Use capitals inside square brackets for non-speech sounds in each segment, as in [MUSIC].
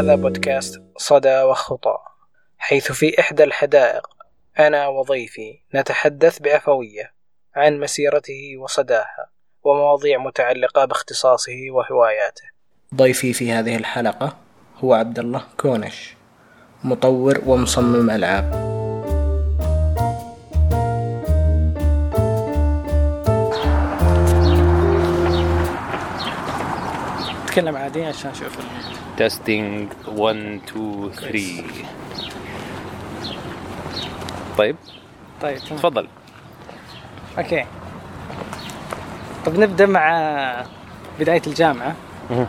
هذا بودكاست صدى وخطى حيث في إحدى الحدائق أنا وضيفي نتحدث بعفوية عن مسيرته وصداها ومواضيع متعلقة باختصاصه وهواياته. ضيفي في هذه الحلقة هو عبد الله كونش مطور ومصمم ألعاب. تكلم عادي عشان أشوف تيستينج 1 2 3 طيب. طيب. تفضل. أوكي. طب نبدأ مع بداية الجامعة. مهم.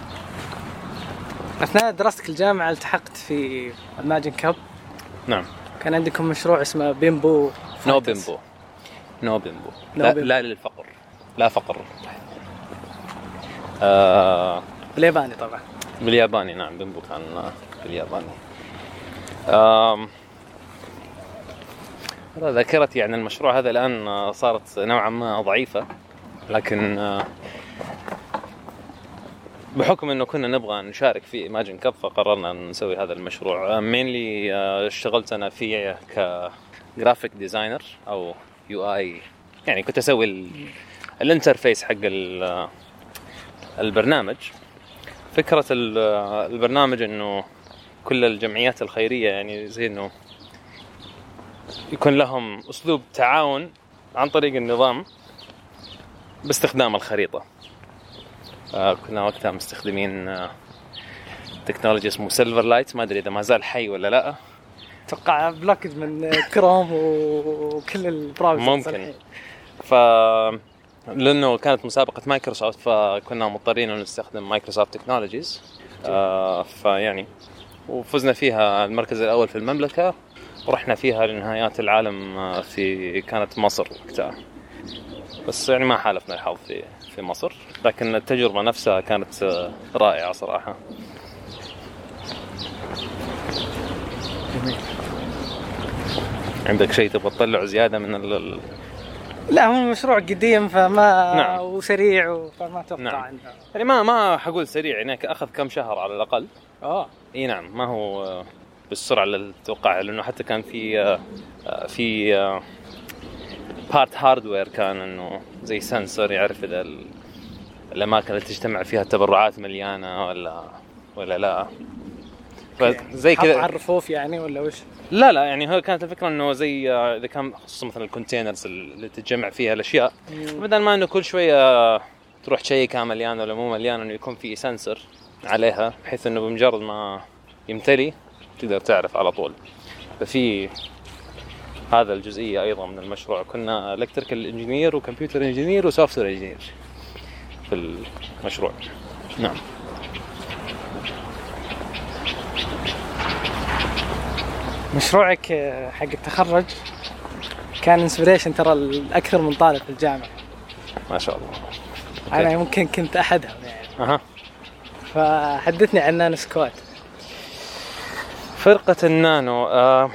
أثناء دراستك الجامعة التحقت في الماجن كاب نعم. كان عندكم مشروع اسمه بيمبو نو. بيمبو نو بيمبو No لا, للفقر. لا فقر. آه بالياباني طبعا. بالياباني نعم بيمبو كان آه، بالياباني ذاكرتي عن المشروع هذا الآن صارت نوعا ما ضعيفة لكن بحكم إنه كنا نبغى نشارك في ايماجن كاب فقررنا نسوي هذا المشروع. مينلي اشتغلت أنا فيه ك graphic designer أو UI يعني كنت أسوي ال- ال interface حق ال- البرنامج. فكرة ال- البرنامج إنه كل الجمعيات الخيرية يعني زي إنه يكون لهم أسلوب تعاون عن طريق النظام باستخدام الخريطة. آه كنا وقتها مستخدمين آه تكنولوجيا اسمه Silverlight ما أدري إذا ما زال حي ولا لا. أتوقع blocked من كروم وكل ال browsers ممكن. ف لأنه كانت مسابقة مايكروسوفت فكنا مضطرين إنه نستخدم Microsoft technologies آه فيعني وفزنا فيها المركز الأول في المملكة ورحنا فيها لنهايات العالم آه، في كانت مصر وقتها. بس يعني ما حالفنا الحظ في في مصر لكن التجربة نفسها كانت آه، رائعة صراحة. جميل. عندك شيء تبغى تطلعه زيادة من ال... لا هو مشروع قديم فما نعم. وسريع فما أتوقع نعم. إنه يعني ما ما حقول سريع يعني أخذ كم شهر على الأقل آه إي نعم ما هو آه، بالسرعة اللي تتوقعها لأنه حتى كان في آه، آه، في part hardware كان إنه زي sensor يعرف إذا ال- الأماكن اللي تجتمع فيها التبرعات مليانة ولا ولا لا زي حط كذا. على الرفوف يعني ولا وش؟ لا لا يعني هو كانت الفكرة إنه زي آه، إذا كان خصوصا مثلا ال containers اللي تتجمع فيها الأشياء بدل ما إنه كل شوية تروح ت check ها مليانه ولا مو مليانه إنه يكون في sensor عليها بحيث إنه بمجرد ما يمتلي تقدر تعرف على طول. ففي هذا الجزئية أيضا من المشروع. كنا electrical engineer و computer engineer و software engineer في المشروع. نعم. مشروعك آه، حق التخرج كان inspiration ترى لأكثر من طالب في الجامعة. ما شاء الله. أنا يمكن كنت أحدهم يعني. أها. فحدثني عن Nano Squad فرقة النانو آه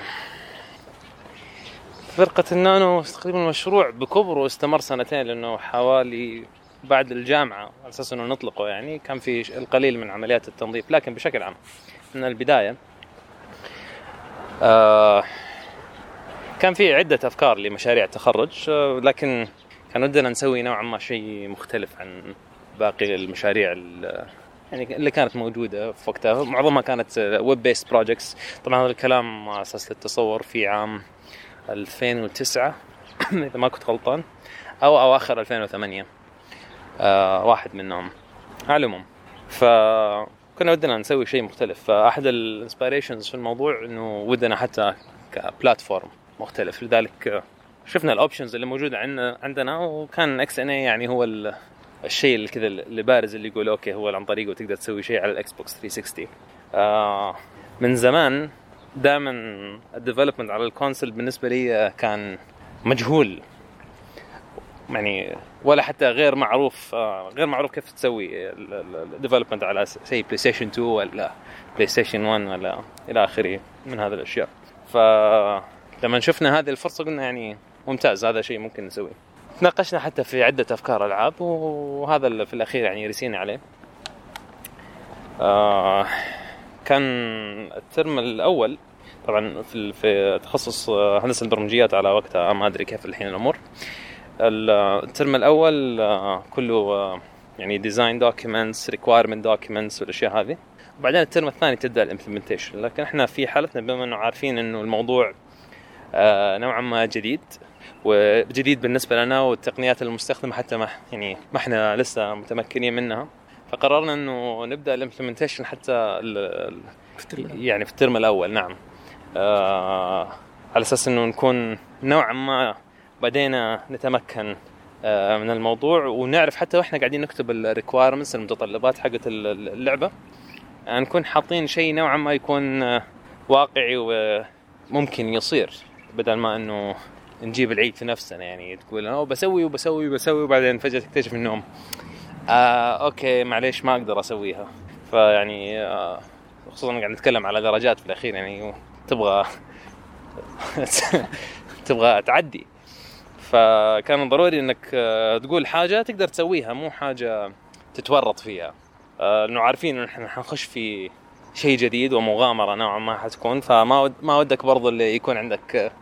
فرقة النانو تقريبا المشروع بكبره استمر سنتين لأنه حوالي بعد الجامعة على أساس أنه نطلقه يعني كان في القليل من عمليات التنظيف لكن بشكل عام من البداية. آه كان في عدة أفكار لمشاريع تخرج آه لكن كان ودنا نسوي نوعا ما شيء مختلف عن باقي المشاريع ال- يعني اللي كانت موجودة في وقتها. معظمها كانت web-based projects طبعا هذا الكلام على أساس للتصور في عام 2009 [CLEARS THROAT] إذا ما كنت غلطان أو أواخر 2008 آه واحد منهم على العموم. فكنا ودنا نسوي شيء مختلف. فأحد ال inspirations في الموضوع إنه ودنا حتى ك platform مختلف. لذلك شفنا ال options اللي موجودة عندنا عندنا وكان XNA يعني هو ال- الشيء اللي كذا اللي بارز اللي يقول okay هو عن طريقه تقدر تسوي شيء على ال Xbox 360 آه من زمان دائما ال development على ال console بالنسبة لي كان مجهول. يعني ولا حتى غير معروف آه غير معروف كيف تسوي ال development على say PlayStation 2 ولا PlayStation 1 ولا إلى آخره من هذه الأشياء. فلما شفنا هذه الفرصة قلنا يعني ممتاز هذا شيء ممكن نسويه. تناقشنا حتى في عدة أفكار ألعاب وهذا اللي في الأخير يعني رسينا عليه. آه كان الترم الأول طبعا في في تخصص هندسة البرمجيات على وقتها ما أدري كيف الحين الأمور. الترم الأول كله يعني design documents requirement documents والأشياء هذه. وبعدين الترم الثاني تبدأ ال implementation لكن إحنا في حالتنا بما إنه عارفين إنه الموضوع نوعا ما جديد وجديد بالنسبة لنا والتقنيات المستخدمة حتى ما يعني ما إحنا لسه متمكنين منها. فقررنا إنه نبدأ ال implementation حتى يعني في ال term الأول نعم. آه على أساس إنه نكون نوعا ما بدينا نتمكن آه من الموضوع ونعرف حتى وإحنا قاعدين نكتب ال requirements المتطلبات حقت اللعبة. آه نكون حاطين شيء نوعا ما يكون آه واقعي وممكن يصير بدل ما إنه نجيب العيد في نفسنا يعني تقول أنا بسوي وبسوي وبسوي وبعدين فجأة تكتشف انهم آه أوكي معليش ما أقدر أسويها. فيعني آه خصوصا قاعد نتكلم على درجات في الأخير يعني تبغى [LAUGHS] تبغى تعدي. فكان ضروري إنك تقول حاجة تقدر تسويها مو حاجة تتورط فيها. انه عارفين إنه إحنا حنخش في شيء جديد ومغامرة نوعا ما حتكون فما ود ما ودك برضو اللي يكون عندك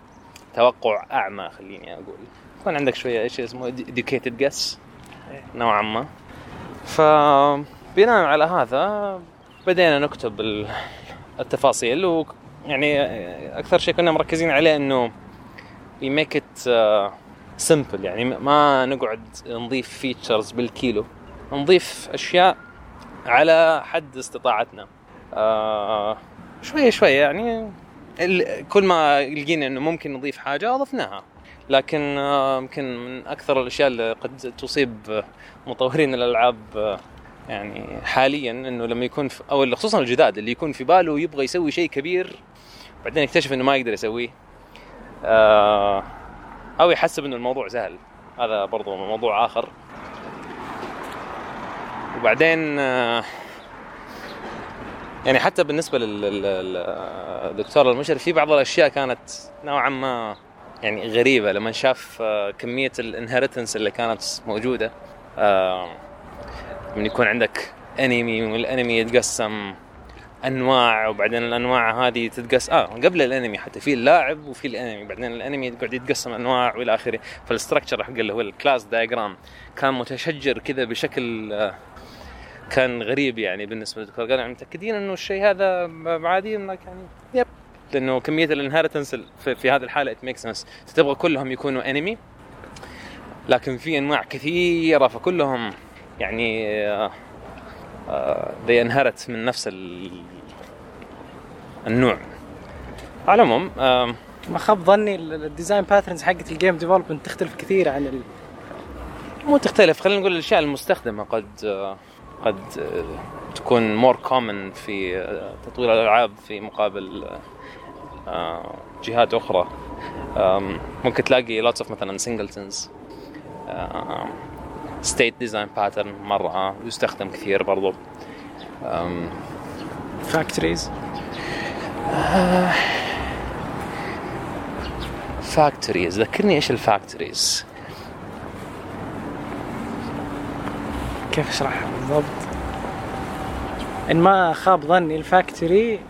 توقع أعمى خليني أقول. يكون عندك شوية إيش اسمه educated guess نوعا ما. فبناء على هذا بدينا نكتب التفاصيل ويعني أكثر شيء كنا مركزين عليه إنه we make it سمبل يعني ما نقعد نضيف فيتشرز بالكيلو. نضيف أشياء على حد استطاعتنا. آه شوية شوية يعني كل ما لقينا إنه ممكن نضيف حاجة أضفناها. لكن يمكن من أكثر الأشياء اللي قد تصيب مطورين الألعاب يعني حاليا إنه لما يكون في أو خصوصا الجداد اللي يكون في باله يبغى يسوي شيء كبير بعدين يكتشف إنه ما يقدر يسويه. أو يحسب إنه الموضوع سهل. هذا برضو موضوع آخر. وبعدين يعني حتى بالنسبة للدكتور المشرف في بعض الأشياء كانت نوعا ما يعني غريبة. لما شاف كمية ال inheritance اللي كانت موجودة من يكون عندك enemy وال enemy يتقسم انواع وبعدين الأنواع هذه تتقسم آه قبل ال enemy حتى في اللاعب وفي ال enemy بعدين ال enemy يقعد يتقسم أنواع وإلى آخره. فال structure حق اللي هو ال class diagram كان متشجر كذا بشكل آه كان غريب يعني بالنسبة للدكتور قال متأكدين إنه الشيء هذا عادي إنك يعني yep. لأنه كمية ال inheritance في, في هذه الحالة it makes sense تبغى كلهم يكونوا enemy لكن في أنواع كثيرة فكلهم يعني they uh, inherit من نفس النوع. على العموم ما خاب ظني ال design patterns حقت ال game development تختلف كثير عن ال... مو تختلف خلينا نقول الأشياء المستخدمة قد uh, قد تكون more common في تطوير الألعاب في مقابل جهات أخرى. ممكن تلاقي lots of مثلا singletons state design pattern مرة يستخدم كثير برضو. factories factories ذكرني إيش ال factories. كيف أشرحها بالضبط؟ إن ما خاب ظني ال factory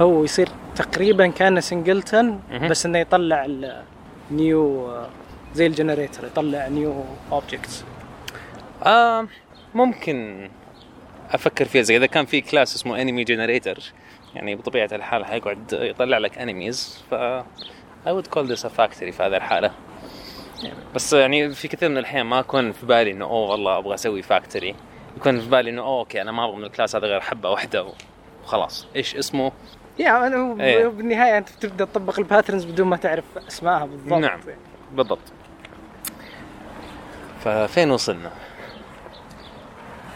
هو يصير تقريبا كأنه singleton بس إنه يطلع ال new زي ال generator يطلع new objects آه ممكن أفكر فيها زي اذا كان في class اسمه enemy generator يعني بطبيعة الحال حيقعد يطلع لك enemies ف I would call this a factory في هذه الحالة. بس يعني في كثير من الأحيان ما أكون في بالي إنه أوه والله أبغى أسوي factory يكون في بالي إنه أوه okay أنا ما أبغى من ال class هذا غير حبة واحدة وخلاص. إيش اسمه؟ يا أنا إيه. بالنهاية أنت تبدا تطبق ال patterns بدون ما تعرف أسمائها بالضبط. نعم بالضبط. ففين وصلنا؟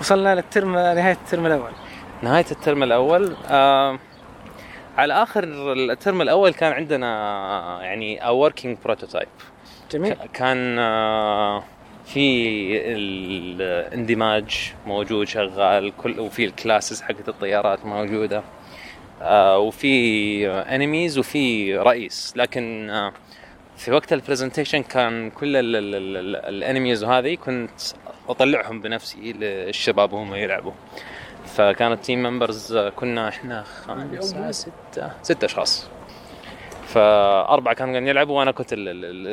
وصلنا لل term نهاية الترم الأول. نهاية الترم الأول. آه على آخر الترم الأول كان عندنا يعني a working prototype. جميل. كان آه في الاندماج موجود شغال كل وفي ال classes حقت الطيارات موجودة. آه وفي enemies وفي رئيس. لكن آه في وقت ال presentation كان كل ال enemies وهذه كنت أطلعهم بنفسي للشباب وهم يلعبوا فكانت team members كنا إحنا خمسة ستة ستة أشخاص فأربعة كانوا قاعدين يلعبوا وأنا كنت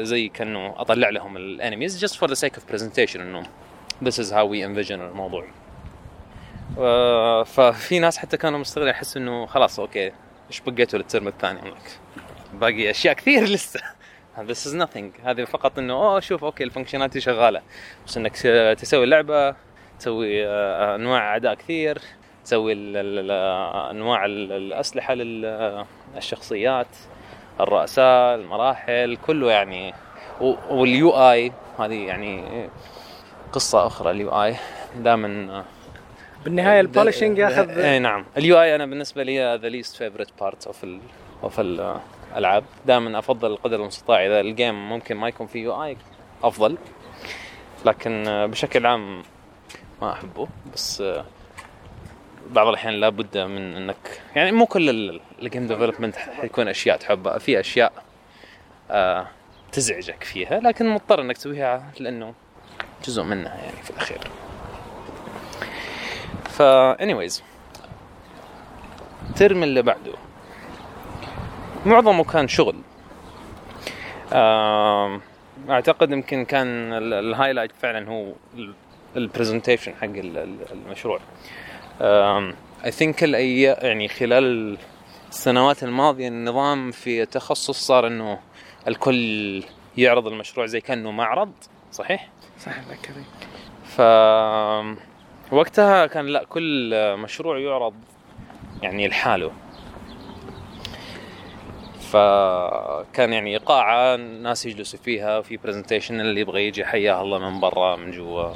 زي كأنه أطلع لهم ال enemies just for the sake of presentation إنه this is how we envision الموضوع. ففي ناس حتى كانوا مستغربين يحس إنه خلاص okay إيش بقيتوا لل term الثاني باقي أشياء كثير لسه. This is nothing. هذه فقط إنه أوه شوف okay ال functionality شغالة. بس إنك تسوي لعبة تسوي آه، أنواع أداء كثير تسوي ال- ال- ال- أنواع ال- الأسلحة للشخصيات الرؤساء المراحل كله يعني. وال UI هذه يعني قصة أخرى ال UI. دائما بالنهاية ال polishing ياخذ اي نعم. ال UI أنا بالنسبة لي the least favorite part of of الالعاب دائما أفضل قدر المستطاع إذا ال game ممكن ما يكون فيه UI أفضل. لكن آه، بشكل عام ما أحبه. بس آه، بعض الأحيان لابد من إنك يعني مو كل ال game development حيكون أشياء تحبها. في أشياء آه تزعجك فيها لكن مضطر إنك تسويها لأنه جزء منها يعني في الأخير. فا anyways ال term اللي بعده. معظمه كان شغل. أعتقد يمكن كان ال- ال highlight فعلا هو ال presentation حق ال- ال- المشروع. I think يعني خلال السنوات الماضية النظام في التخصص صار إنه الكل يعرض المشروع زي كأنه معرض صحيح؟ صح ذكري ف وقتها كان لا كل مشروع يعرض يعني لحاله. فكان يعني قاعة ناس يجلسوا فيها وفي برزنتيشن اللي يبغى يجي حياه الله من برا من جوا.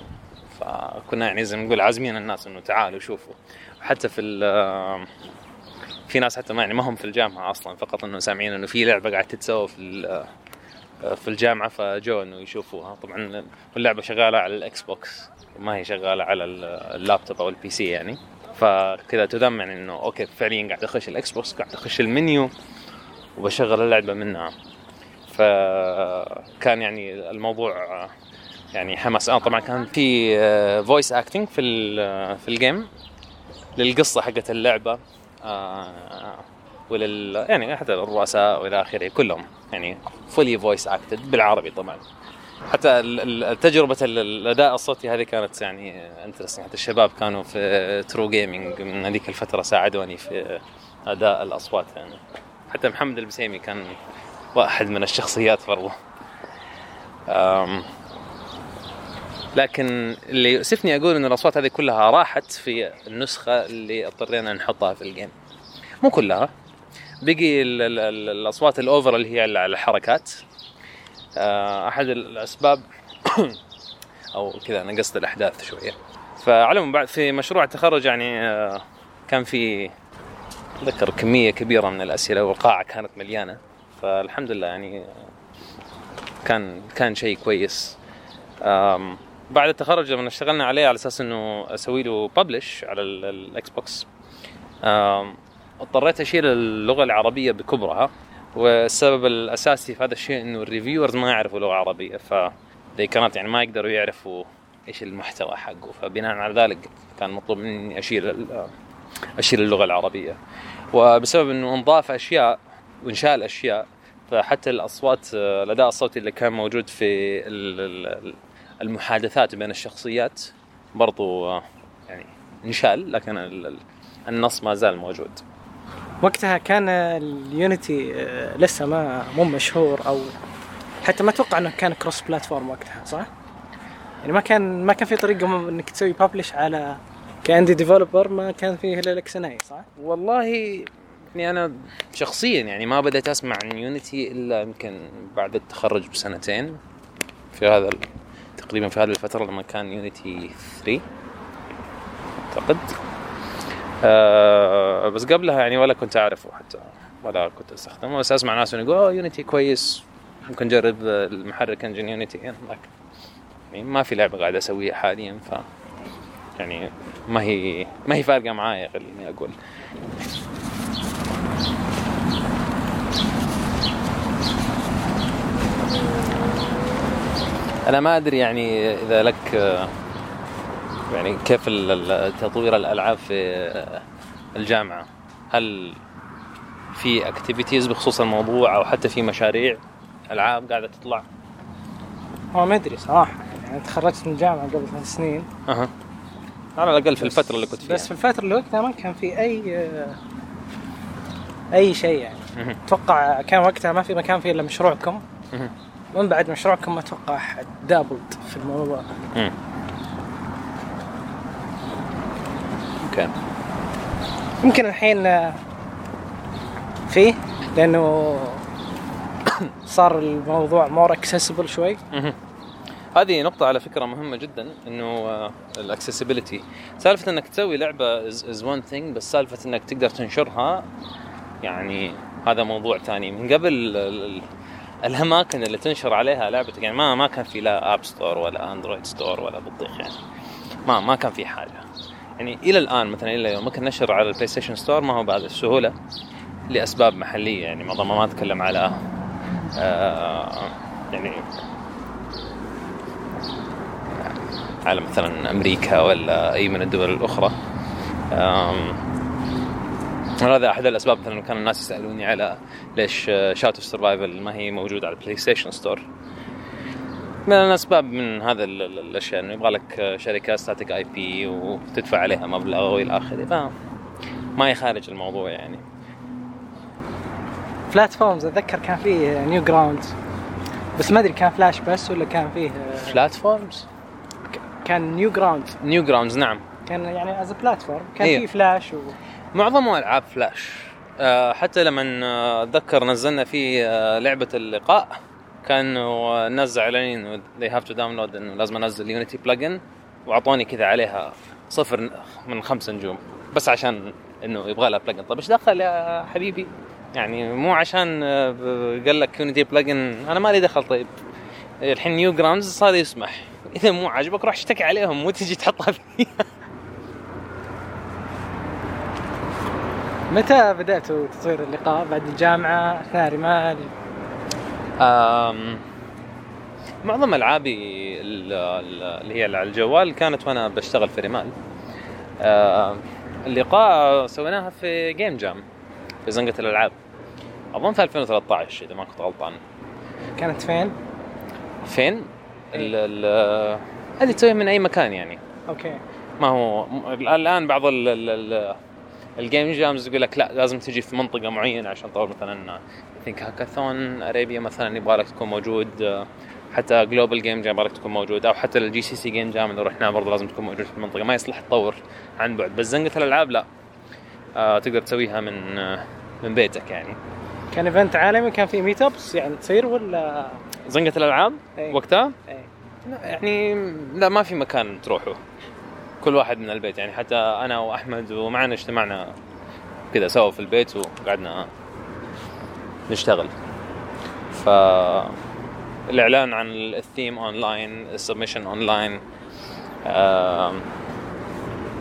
فكنا يعني زي ما نقول عازمين الناس إنه تعالوا شوفوا. حتى في في ناس حتى ما يعني ما هم في الجامعة أصلا فقط إنه سامعين إنه في لعبة قاعد تتسوى في في الجامعة فجو إنه يشوفوها. طبعا اللعبة شغالة على الإكس بوكس ما هي شغالة على ال- اللابتوب أو ال PC يعني. فكذا تدم يعني إنه okay فعليا قاعد اخش الإكس بوكس قاعد اخش المنيو. وبشغل اللعبة منها. فكان يعني الموضوع يعني حماس. آه طبعا كان في voice acting في ال- في ال game للقصة حقت اللعبة. آه، ولل يعني حتى الرؤساء وإلى آخره كلهم يعني fully voice acted بالعربي طبعا. حتى تجربة ال- الأداء الصوتي هذه كانت يعني interesting حتى الشباب كانوا في True Gaming من هذيك الفترة ساعدوني في أداء الأصوات يعني. حتى محمد البسيمي كان واحد من الشخصيات برضو. لكن اللي يؤسفني أقول إن الأصوات هذه كلها راحت في النسخة اللي اضطرينا نحطها في ال game مو كلها. بقي ال ال ال الأصوات ال over اللي هي على الحركات. آه، أحد الأسباب [COUGHS] أو كذا نقصت الأحداث شوية. فعلى بعد في مشروع التخرج يعني آه، كان في ذكر كمية كبيرة من الأسئلة والقاعة كانت مليانة. فالحمد لله يعني كان كان شيء كويس. بعد التخرج لما اشتغلنا عليه على أساس إنه أسوي له publish على ال- ال Xbox اضطريت اشيل اللغة العربية بكبرها. والسبب الأساسي في هذا الشيء إنه الريفيورز ما يعرفوا لغة عربية ف كانت يعني ما يقدروا يعرفوا إيش المحتوى حقه. فبناء على ذلك كان مطلوب مني اشيل ال- اشيل اللغة العربية وبسبب إنه انضاف أشياء وانشال اشياء فحتى الأصوات آه، الأداء الصوتي اللي كان موجود في ال- ال- المحادثات بين الشخصيات برضو يعني انشال لكن ال- ال- النص ما زال موجود وقتها كان ال Unity آه، لسه ما مو مشهور أو حتى ما أتوقع إنه كان cross-platform وقتها صح؟ يعني ما كان ما كان في طريقة إنك تسوي publish على ك indie developer ما كان فيه إلا ال XNA صح؟ والله يعني أنا شخصيا يعني ما بدأت أسمع عن Unity إلا يمكن بعد التخرج بسنتين في هذا تقريبا في هذه الفترة لما كان يونيتي 3 أعتقد. آه بس قبلها يعني ولا كنت أعرفه حتى ولا كنت أستخدمه. بس أسمع ناس يقول أوه يونيتي كويس. ممكن نجرب المحرك انجن يونيتي يعني ما في لعبة قاعد أسويها حاليا ف يعني ما هي ما هي فارقة معايا خليني أقول. أنا ما أدري يعني إذا لك يعني كيف تطوير الألعاب في الجامعة. هل في اكتيفيتيز بخصوص الموضوع أو حتى في مشاريع ألعاب قاعدة تطلع؟ هو ما أدري صراحة يعني تخرجت من الجامعة قبل ثلاث سنين. أها. على الأقل في الفترة اللي كنت فيها. بس في الفترة اللي وقتها ما كان في أي أي شيء يعني. أتوقع كان وقتها ما في مكان فيه إلا مشروعكم. ومن بعد مشروعكم أتوقع dabbled في الموضوع. okay. يمكن الحين فيه لأنه [COUGHS] صار الموضوع more accessible شوي. هذه نقطة على فكرة مهمة جدا إنه الاكسسبيلتي سالفة إنك تسوي لعبة is one thing بس سالفة إنك تقدر تنشرها يعني هذا موضوع ثاني من قبل الأماكن اللي تنشر عليها لعبتك يعني ما ما كان في لا App Store ولا Android Store ولا بطيخ يعني ما ما كان في حاجة. يعني إلى الآن مثلا إلى يوم ممكن نشر على ال PlayStation Store ما هو بهذه السهولة لأسباب محلية يعني معظمها ما أتكلم على آه يعني على مثلا أمريكا ولا أي من الدول الأخرى. هذا أحد الأسباب مثلا كان الناس يسألوني على ليش Shot of Survival ما هي موجودة على ال PlayStation Store من الأسباب من هذا الأشياء إنه يبغى لك شركة static IP وتدفع عليها مبلغ وإلى آخره. ما هي خارج الموضوع يعني. platforms أتذكر كان فيه Newgrounds بس ما أدري كان فلاش بس ولا كان فيه platforms كان Newgrounds Newgrounds نعم. كان يعني as platform كان إيه. فيه فلاش و... معظمه ألعاب فلاش أه حتى لما أتذكر نزلنا فيه آه، لعبة اللقاء. كانوا نزل اعلانين they have to download إنه لازم أنزل Unity plugin وأعطوني كذا عليها صفر من خمس نجوم. بس عشان إنه يبغى لها plugin طيب إيش دخل يا حبيبي؟ يعني مو عشان آه، قال لك Unity plugin أنا مالي دخل. طيب الحين Newgrounds صار يسمح. إذا مو عاجبك روح اشتكي عليهم وتجي تحطها فيها متى بدأتوا تطوير اللقاء بعد الجامعة أثناء رمال؟ معظم ألعابي اللي هي على الجوال كانت وأنا بشتغل في رمال اللقاء سويناها في جيم جام في زنقة الألعاب أظن في 2013 إذا ما كنت غلطان كانت فين؟ فين؟ هذه تسويها من أي مكان يعني. okay. ما هو الآن بعض ال ال ال game jams يقول لك لا لازم تجي في منطقة معينة عشان طور مثلا ثينك hackathon Arabia مثلا يبغى لك تكون موجود حتى Global Game Jam يبغى لك تكون موجود أو حتى ال GCC Game Jam اللي رحناه برضه لازم تكون موجود في المنطقة ما يصلح تطور عن بعد. بس زنقة الألعاب لا. آه تقدر تسويها من آه من بيتك يعني. كان event عالمي كان في meetups يعني تصير ولا؟ زنقة الألعاب أي. وقتها؟ أي. يعني لا ما في مكان تروحوا كل واحد من البيت يعني حتى أنا وأحمد ومعنا اجتمعنا كذا سوا في البيت وقعدنا نشتغل. ف الإعلان عن ال theme online ال submission online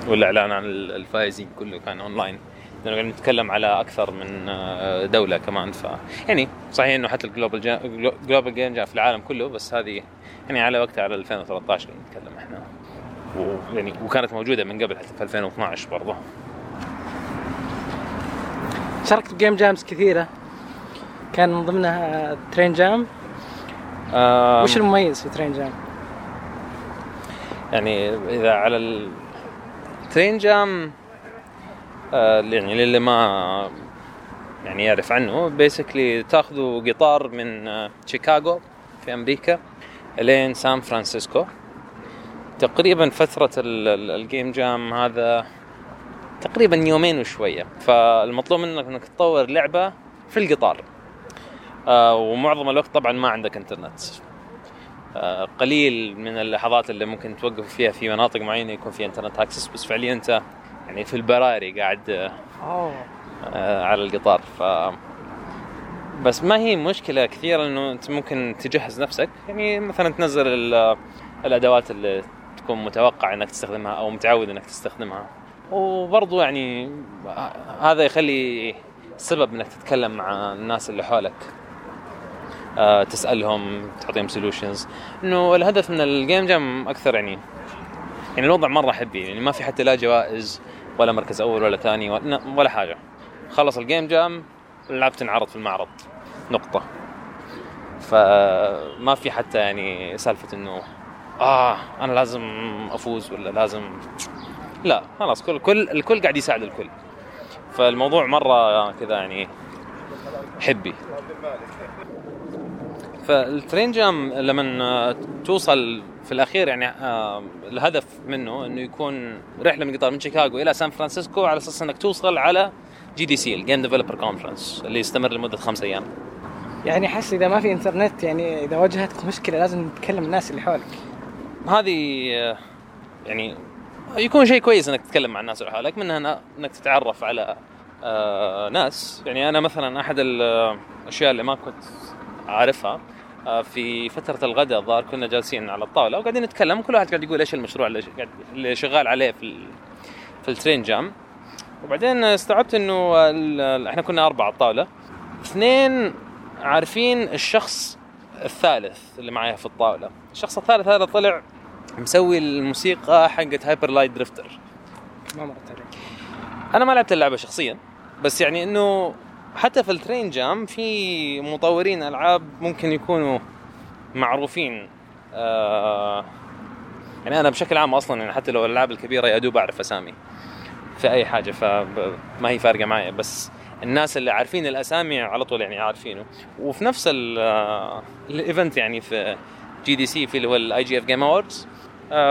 والإعلان عن الفائزين كله كان اونلاين لأنه قاعد نتكلم على أكثر من آه، دولة كمان ف يعني صحيح إنه حتى ال Global Global Game Jam في العالم كله بس هذه يعني على وقتها على 2013 نتكلم إحنا. ويعني وكانت موجودة من قبل حتى في 2012 برضه شاركت ب game jams كثيرة. كان من ضمنها Train Jam وش المميز في Train Jam؟ يعني إذا على ال Train Jam آه يعني للي ما يعني يعرف عنه basically تاخذوا قطار من آه شيكاغو في أمريكا. لين سان فرانسيسكو. تقريبا فترة ال game jam هذا تقريبا يومين وشوية. فالمطلوب منك إنك تطور لعبة في القطار. آه ومعظم الوقت طبعا ما عندك إنترنت. آه قليل من اللحظات اللي ممكن توقف فيها في مناطق معينة يكون فيها إنترنت اكسس بس فعليا أنت يعني في البراري قاعد آه على القطار. ف بس ما هي مشكلة كثيرة إنه أنت ممكن تجهز نفسك. يعني مثلا تنزل الأدوات اللي تكون متوقع إنك تستخدمها أو متعود إنك تستخدمها. وبرضو يعني هذا يخلي سبب إنك تتكلم مع الناس اللي حولك. أه تسألهم تعطيهم solutions إنه الهدف من ال game jam أكثر يعني يعني الوضع مرة حبي. يعني ما في حتى لا جوائز ولا مركز أول ولا ثاني ولا حاجة. خلص ال game jam لعبت انعرض في المعرض. نقطة. فما في حتى يعني سالفة إنه آه أنا لازم أفوز ولا لازم. لا خلاص كل كل الكل قاعد يساعد الكل. فالموضوع مرة كذا يعني حبي. ف Train Jam لما توصل في الأخير يعني آه الهدف منه إنه يكون رحلة من قطار من شيكاغو إلى سان فرانسيسكو على أساس إنك توصل على GDC ال Game Developer Conference اللي يستمر لمدة خمس أيام. يعني حس إذا ما في إنترنت يعني إذا واجهتك مشكلة لازم تكلم الناس اللي حولك. هذه آه، يعني يكون شيء كويس إنك تتكلم مع الناس اللي حولك منها إنك تتعرف على آه ناس. يعني أنا مثلا أحد الأشياء اللي ما كنت عارفها في فترة الغداء الظاهر كنا جالسين على الطاولة وقاعدين نتكلم كل واحد قاعد يقول إيش المشروع اللي, اللي شغال عليه في في ال Train Jam. وبعدين استوعبت إنه إحنا كنا أربعة على الطاولة. اثنين عارفين الشخص الثالث اللي معايا في الطاولة. الشخص الثالث هذا طلع مسوي الموسيقى حقت Hyper Light Drifter ما مرت عليك. أنا ما لعبت اللعبة شخصيا بس يعني إنه حتى في ال Train Jam في مطورين ألعاب ممكن يكونوا معروفين. آه يعني أنا بشكل عام أصلا يعني حتى لو الألعاب الكبيرة يا دوب أعرف أسامي في أي حاجة فما هي فارقة معي. بس الناس اللي عارفين الأسامي على طول يعني عارفينه. وفي نفس ال event يعني في GDC في اللي هو ال IGF game awards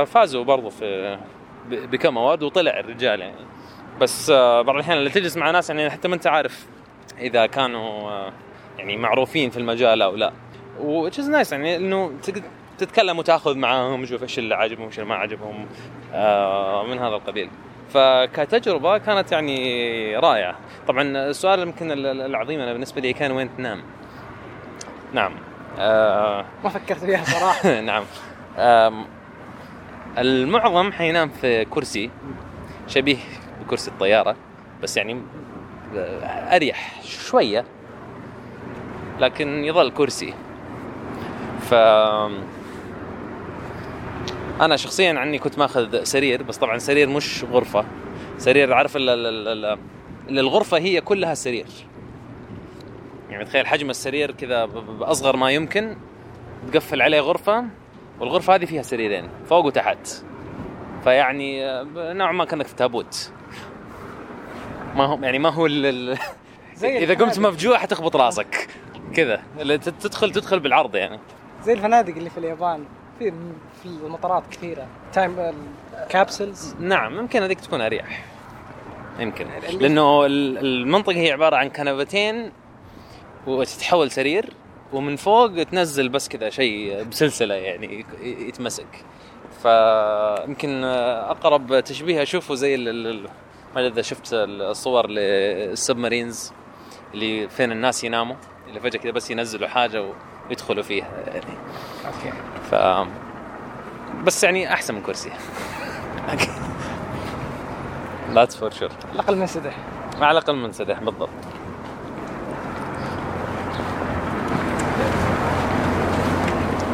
فازوا برضو في بكم award وطلع الرجال يعني. بس آه، بعض الأحيان اللي تجلس مع ناس يعني حتى ما أنت عارف إذا كانوا آه، يعني معروفين في المجال أو لا. which is nice يعني إنه تتكلم وتأخذ معاهم تشوف إيش اللي عجبهم إيش اللي ما عجبهم آه، من هذا القبيل. فكتجربة كانت يعني رائعة. طبعا السؤال يمكن العظيم أنا بالنسبة لي كان وين تنام؟ نعم. آه ما فكرت فيها صراحة. [LAUGHS] نعم. المعظم حينام في كرسي شبيه بكرسي الطيارة بس يعني أريح شوية لكن يظل كرسي. ف أنا شخصيا عني كنت ماخذ سرير بس طبعا سرير مش غرفة. سرير عارف اللي الغرفة هي كلها سرير. يعني تخيل حجم السرير كذا باصغر ما يمكن تقفل عليه غرفة والغرفة هذه فيها سريرين فوق وتحت. فيعني نوعا ما كأنك في تابوت. ما هو يعني ما هو [LAUGHS] زي إذا قمت مفجوع حتخبط راسك. كذا. تدخل تدخل بالعرض يعني. زي الفنادق اللي في اليابان. في في المطارات كثيرة. تايم كابسلز نعم يمكن هذيك تكون أريح. يمكن. لأنه المنطقة هي عبارة عن كنبتين وتتحول سرير ومن فوق تنزل بس كذا شيء بسلسلة يعني يتمسك. فيمكن أقرب تشبيه أشوفه زي ما إذا شفت الصور للسبمارينز اللي فين الناس يناموا اللي فجأة كذا بس ينزلوا حاجة ويدخلوا فيها يعني. Okay. ف بس يعني أحسن من كرسي. that's for sure على الأقل من سدح. على الأقل من سدح بالضبط.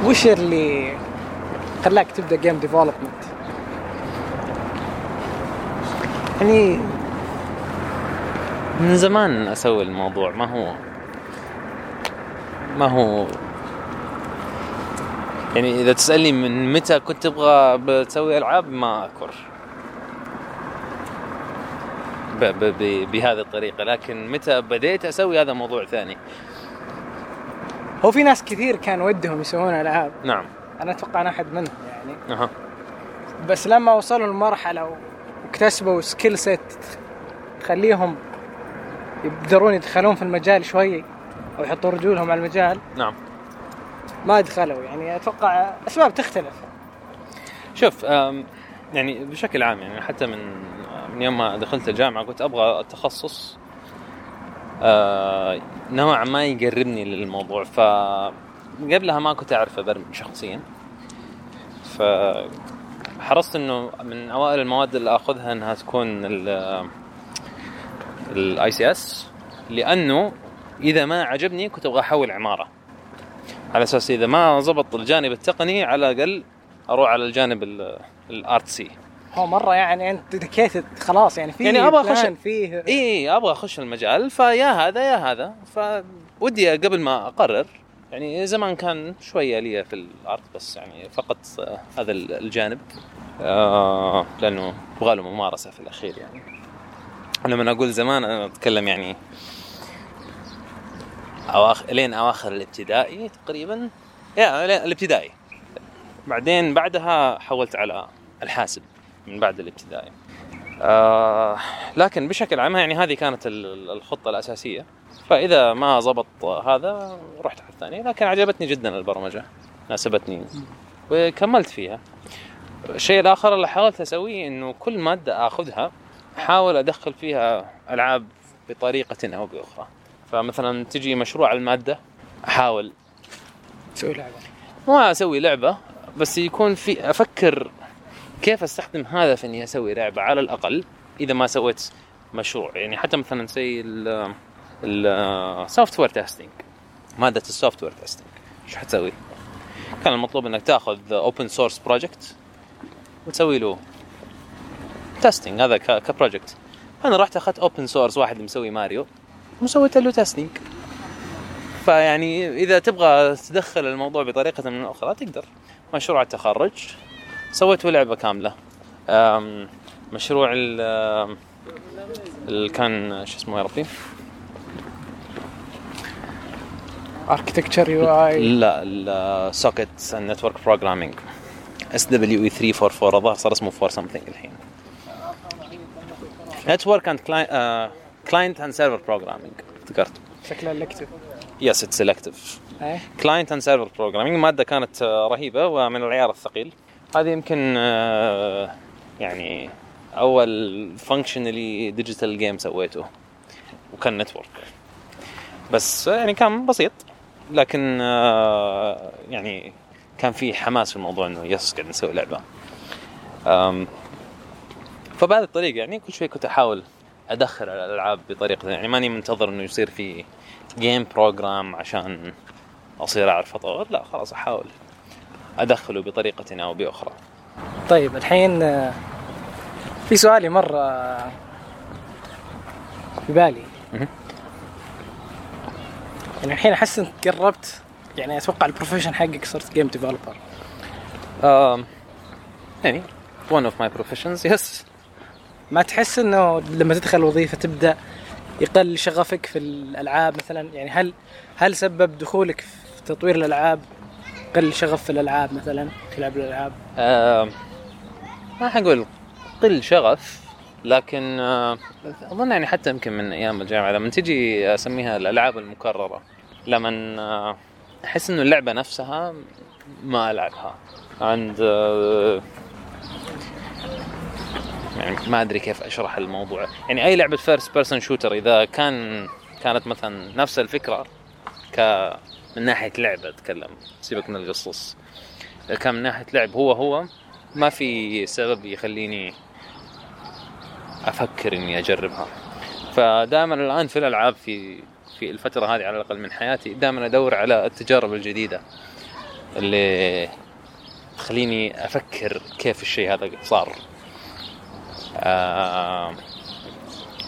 وش اللي خلاك تبدأ game development يعني من زمان أسوي الموضوع ما هو ما هو. يعني إذا تسألني من متى كنت تبغى بتسوي ألعاب ما أذكر. بهذه الطريقة. لكن متى بديت أسوي هذا موضوع ثاني؟ هو في ناس كثير كان ودهم يسوون ألعاب. نعم. أنا أتوقع أنا أحد منهم يعني. أه. بس لما وصلوا لمرحلة واكتسبوا skill set تخليهم يقدرون يدخلون في المجال شوي أو يحطون رجولهم على المجال. نعم. ما دخلوا يعني أتوقع أسباب تختلف. شوف يعني بشكل عام يعني حتى من من يوم ما دخلت الجامعة كنت أبغى التخصص آه، نوعا ما يقربني للموضوع. ف قبلها ما كنت اعرف ابرمج شخصيا. ف حرصت إنه من أوائل المواد اللي أخذها إنها تكون ال ICS لأنه إذا ما عجبني كنت أبغى أحول عمارة. على أساس إذا ما زبط الجانب التقني على الأقل أروح على الجانب ال artsy هو مرة يعني أنت دكيت خلاص يعني في يعني أخش- plan، فيه. اي أبغى أخش المجال فيا هذا يا هذا. فودي قبل ما أقرر يعني زمان كان شوية لي في ال art بس يعني فقط آه، هذا الجانب. آه لأنه يبغى له ممارسة في الأخير يعني. لما أقول زمان أنا أتكلم يعني اواخر لين أواخر الابتدائي تقريبا. يا الابتدائي. بعدين بعدها حولت على الحاسب من بعد الابتدائي. آه لكن بشكل عام يعني هذه كانت ال- الخطة فإذا ما زبط هذا رحت على الثاني. لكن عجبتني جدا البرمجة ناسبتني. وكملت فيها. الشيء الآخر اللي حاولت أسويه إنه كل مادة آخذها أحاول أدخل فيها ألعاب بطريقة أو بأخرى. فمثلا تجي مشروع المادة أحاول تسوي لعبة. ما أسوي لعبة بس يكون في أفكر كيف أستخدم هذا في إني أسوي لعبة على الأقل إذا ما سويت مشروع. يعني حتى مثلا زي ال software testing مادة ال software testing إيش حتسوي؟ كان المطلوب إنك تأخذ open source project وتسوي له testing هذا ك project أنا رحت أخذت open source واحد مسوي ماريو وسويت له testing فيعني إذا تبغى تدخل الموضوع بطريقة من أخرى تقدر. مشروع التخرج. سويته لعبة كاملة. مشروع ال كان شو اسمه يا ربي؟ اركتكتشر يو اي لا السوكيت نتورك بروجرامينج اس دبليو اي 344 الظاهر صار اسمه 4 سمثينج الحين. نتورك اند كلاينت اند سيرفر بروجرامينج افتكرت. شكله الكتف يس اتس سيلكتيف إيه؟ كلاينت اند سيرفر بروجرامينج مادة كانت رهيبة ومن العيار الثقيل. هذه يمكن آه، يعني أول functional digital game سويته وكان network بس يعني كان بسيط. لكن آه، يعني كان في حماس في الموضوع إنه yes قاعد نسوي لعبة. فبهذه الطريقة يعني كل شوي كنت أحاول أدخل الألعاب بطريقة يعني ماني منتظر إنه يصير في game program عشان أصير أعرف أطور لا خلاص أحاول أدخله بطريقة أو بأخرى. طيب الحين آه، في سؤالي مرة في بالي. يعني الحين أحس إنك قربت يعني أتوقع ال profession حقك صرت game developer يعني. One of my professions yes. ما تحس إنه لما تدخل الوظيفه تبدأ يقل شغفك في الألعاب مثلا؟ يعني هل هل سبب دخولك في تطوير الألعاب قل شغف في الألعاب مثلا في لعب الألعاب؟ أم، ما حقول قل شغف. لكن آه، أظن يعني حتى يمكن من أيام الجامعة لما تجي أسميها الألعاب المكررة لما آه، أحس إنه اللعبة نفسها ما ألعبها. عند آه، يعني ما أدري كيف أشرح الموضوع. يعني أي لعبة first person shooter إذا كان كانت مثلا نفس الفكرة ك من ناحية لعبة أتكلم سيبك من القصص كان من ناحية لعب هو هو ما في سبب يخليني أفكر إني أجربها. فدائما الآن في الألعاب في في الفترة هذه على الأقل من حياتي دائما أدور على التجارب الجديدة اللي تخليني أفكر كيف الشيء هذا صار. آه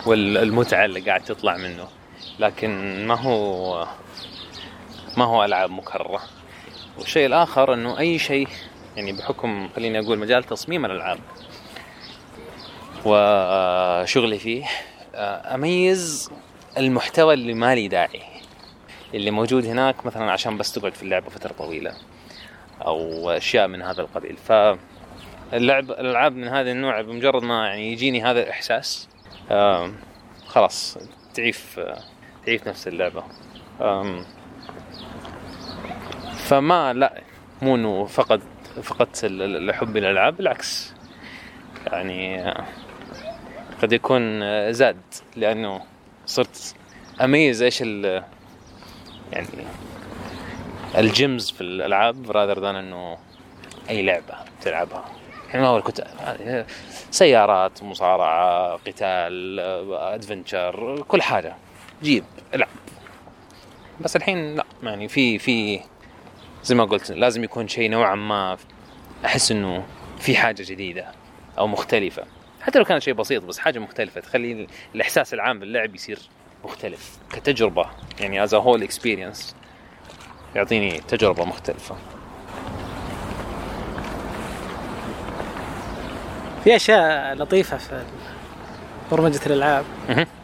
والمتعة اللي قاعد تطلع منه. لكن ما هو ما هو ألعاب مكررة. والشيء الآخر إنه أي شيء يعني بحكم خليني أقول مجال تصميم الألعاب. وشغلي فيه آه، أميز المحتوى اللي ما لي داعي اللي موجود هناك مثلا عشان بس تقعد في اللعبة فترة طويلة أو أشياء من هذا القبيل. ف اللعب الألعاب من هذا النوع بمجرد ما يعني يجيني هذا الإحساس خلاص تعيف تعيف نفس اللعبة. فما لا مو إنه فقد فقدت ال- ال- الحب للألعاب بالعكس. يعني آه، قد يكون زاد لأنه صرت أميز إيش ال يعني ال games في الألعاب rather than إنه أي لعبة تلعبها. يعني اول كنت آه، سيارات مصارعة قتال adventure كل حاجة. جيب ألعب. بس الحين لا يعني في في زي ما قلت لازم يكون شيء نوعا ما أحس إنه في حاجة جديدة أو مختلفة. حتى لو كانت شيء بسيط بس حاجة مختلفة تخلي الإحساس العام باللعب يصير مختلف كتجربة. يعني as whole experience يعطيني تجربة مختلفة. في أشياء لطيفة في برمجة الألعاب.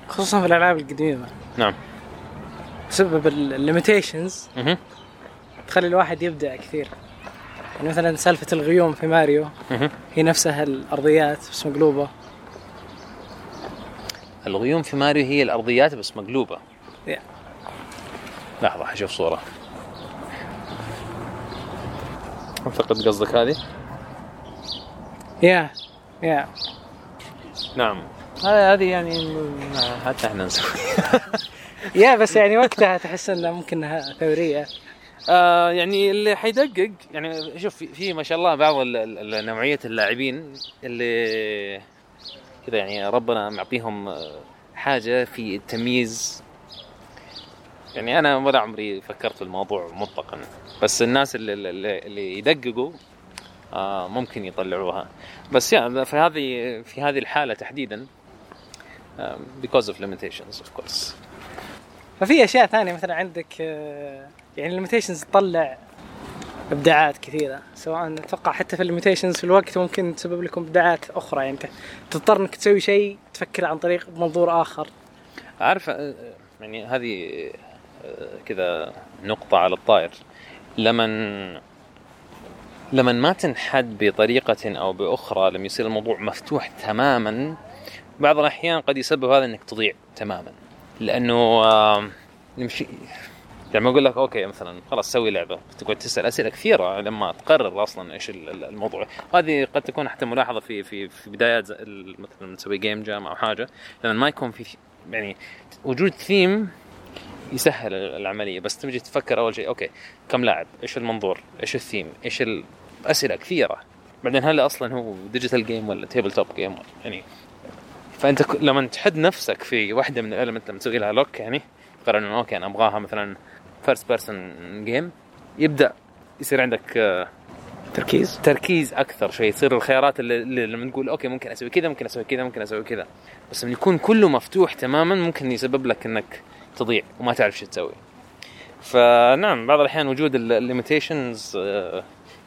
خصوصا في الألعاب القديمة. نعم. بسبب ال limitations. تخلي الواحد يبدع كثير. يعني مثلا سالفة الغيوم في ماريو. هي نفسها الأرضيات بس مقلوبة. الغيوم في ماريو هي الأرضيات بس مقلوبة. يا. لحظة حشوف صورة. أعتقد قصدك هذه. يا يا نعم. هذه يعني حتى إحنا نسوي يا [LAUGHS] بس يعني وقتها تحس إنها ممكن إنها ثورية. آه يعني اللي حيدقق يعني شوف في, ما شاء الله بعض نوعية اللاعبين اللي كذا يعني ربنا معطيهم آه، حاجة في التمييز. يعني أنا ولا عمري فكرت في الموضوع مطلقا بس الناس اللي, اللي, اللي يدققوا آه ممكن يطلعوها. بس يعني في هذه في هذه الحالة تحديدا آه because of limitations of course. ففي أشياء ثانية مثلا عندك آه، يعني الليميتيشنز تطلع إبداعات كثيرة سواء أتوقع حتى في الليميتيشنز في الوقت ممكن تسبب لكم إبداعات أخرى يعني تضطر إنك تسوي شيء تفكر عن طريق منظور آخر. عارف آه، يعني هذه آه، كذا نقطة على الطائر. لمن لمن ما تنحد بطريقة أو بأخرى لما يصير الموضوع مفتوح تماما بعض الأحيان قد يسبب هذا أنك تضيع تماما. لأنه آه، نمشي. لما أقول لك okay مثلا خلاص سوي لعبة. تقعد تسأل أسئلة كثيرة لما تقرر ال- ال- الموضوع. هذه قد تكون حتى ملاحظة في في في بدايات مثلا تسوي game jam أو حاجة. لما ما يكون في يعني وجود ثيم يسهل العملية. بس تجي تفكر أول شيء okay كم لاعب؟ إيش المنظور؟ إيش الثيم؟ إيش الاسئله كثيرة. بعدين هل أصلا هو digital game ولا tabletop game يعني فأنت ك- لما تحد نفسك في واحدة من ال element لما تسوي لها lock يعني تقرر إنه okay أنا أبغاها مثلا first person game يبدأ يصير عندك آه، تركيز؟ تركيز أكثر شيء تصير الخيارات اللي, اللي لما نقول okay ممكن أسوي كذا ممكن أسوي كذا ممكن أسوي كذا. بس لما يكون كله مفتوح تماما ممكن يسبب لك إنك تضيع وما تعرف شو تسوي. فنعم بعض الأحيان وجود ال limitations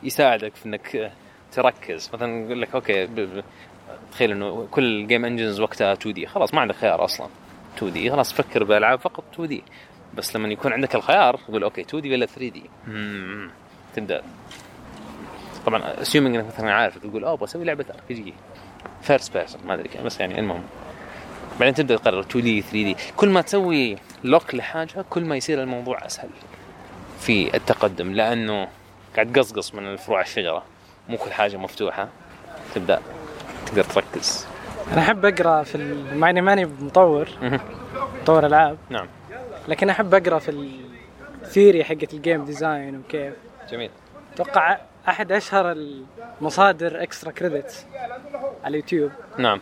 يساعدك في إنك آه، تركز. مثلا يقول لك okay تخيل إنه كل ال game engines وقتها 2D خلاص ما عندك خيار أصلا. 2D خلاص فكر بالالعاب فقط 2D بس لما يكون عندك الخيار تقول okay 2D ولا 3D تبدأ. طبعا assuming إنك مثلا عارف تقول أوه بسوي لعبة RPG first person ما أدري بس يعني المهم. بعدين تبدأ تقرر 2D 3D كل ما تسوي lock لحاجة كل ما يصير الموضوع أسهل في التقدم لأنه قاعد تقصقص من فروع الشجرة. مو كل حاجة مفتوحة. تبدأ. تقدر تركز. أنا أحب أقرأ في ال- مع إني ماني مطور. مطور ألعاب. نعم. لكن أحب أقرأ في ال theory حقت ال game design وكيف. جميل. أتوقع أحد أشهر المصادر Extra Credit على اليوتيوب. نعم.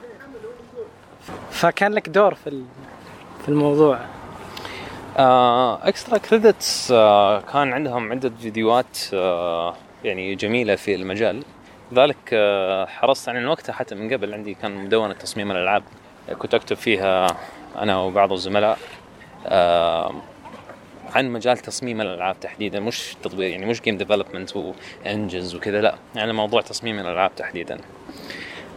فكان لك دور في في الموضوع. Extra Credits آه كان عندهم عدة فيديوهات آه يعني جميلة في المجال. لذلك آه حرصت عن وقتها حتى من قبل عندي كان مدونة تصميم الألعاب. كنت أكتب فيها أنا وبعض الزملاء آه عن مجال تصميم الألعاب تحديدا. مش تطوير يعني مش game development و engines وكذا لا يعني موضوع تصميم الألعاب تحديدا.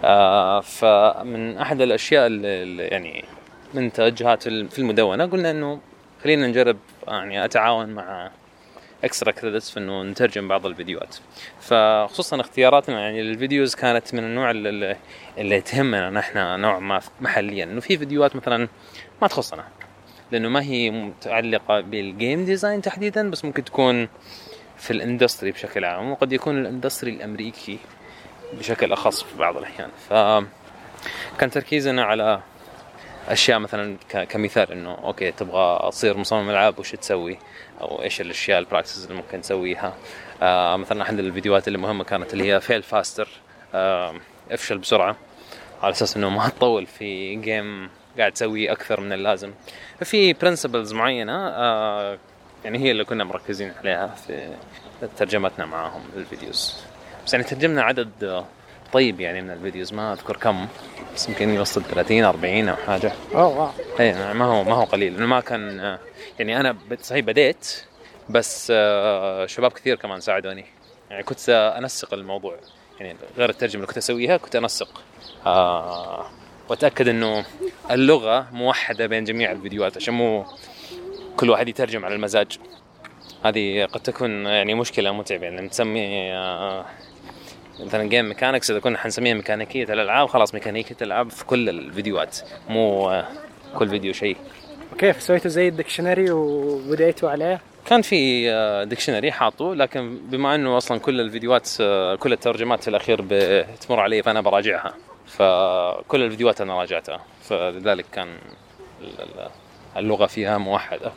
آه فمن أحد الأشياء اللي يعني من توجهات في المدونة قلنا إنه خلينا نجرب يعني أتعاون مع Extra Credits في إنه نترجم بعض الفيديوهات. فخصوصا اختياراتنا يعني لل videos كانت من النوع اللي, اللي تهمنا نحن نوع ما محليا. إنه في فيديوهات مثلا ما تخصنا لأنه ما هي متعلقة بال game design تحديدا بس ممكن تكون في ال industry بشكل عام وقد يكون ال industry الأمريكي بشكل أخص في بعض الأحيان. ف كان تركيزنا على أشياء مثلا كمثال إنه okay تبغى تصير مصمم ألعاب وش تسوي؟ أو إيش الأشياء ال practices اللي ممكن تسويها آه مثلا احد الفيديوهات اللي مهمة كانت اللي هي fail faster آه افشل بسرعة. على أساس إنه ما تطول في game قاعد تسوي أكثر من اللازم. ففي principles معينة آه يعني هي اللي كنا مركزين عليها في ترجمتنا معاهم لل videos بس يعني ترجمنا عدد طيب يعني من ال videos ما أذكر كم بس يمكن يوصل 30 40 أو حاجة. oh wow. اي ما هو ما هو قليل. ما كان آه، يعني أنا صحيح بديت بس آه، شباب كثير كمان ساعدوني. يعني كنت أنسق الموضوع. يعني غير الترجمة اللي كنت أسويها كنت أنسق. آه وأتأكد إنه اللغة موحدة بين جميع الفيديوهات عشان مو كل واحد يترجم على المزاج. هذه قد تكون يعني مشكلة متعبة. يعني نسمي آه، مثلا game mechanics إذا كنا حنسميها ميكانيكية الألعاب خلاص ميكانيكية الألعاب في كل الفيديوهات. مو كل فيديو شيء. وكيف سويتوا زي ال dictionary وبديتوا عليه؟ كان في آه، dictionary حاطه لكن بما انه أصلا كل الفيديوهات آه، كل الترجمات في الأخير بتمر علي فأنا براجعها. فكل الفيديوهات أنا راجعتها. فلذلك كان ال- ال- اللغة فيها موحدة.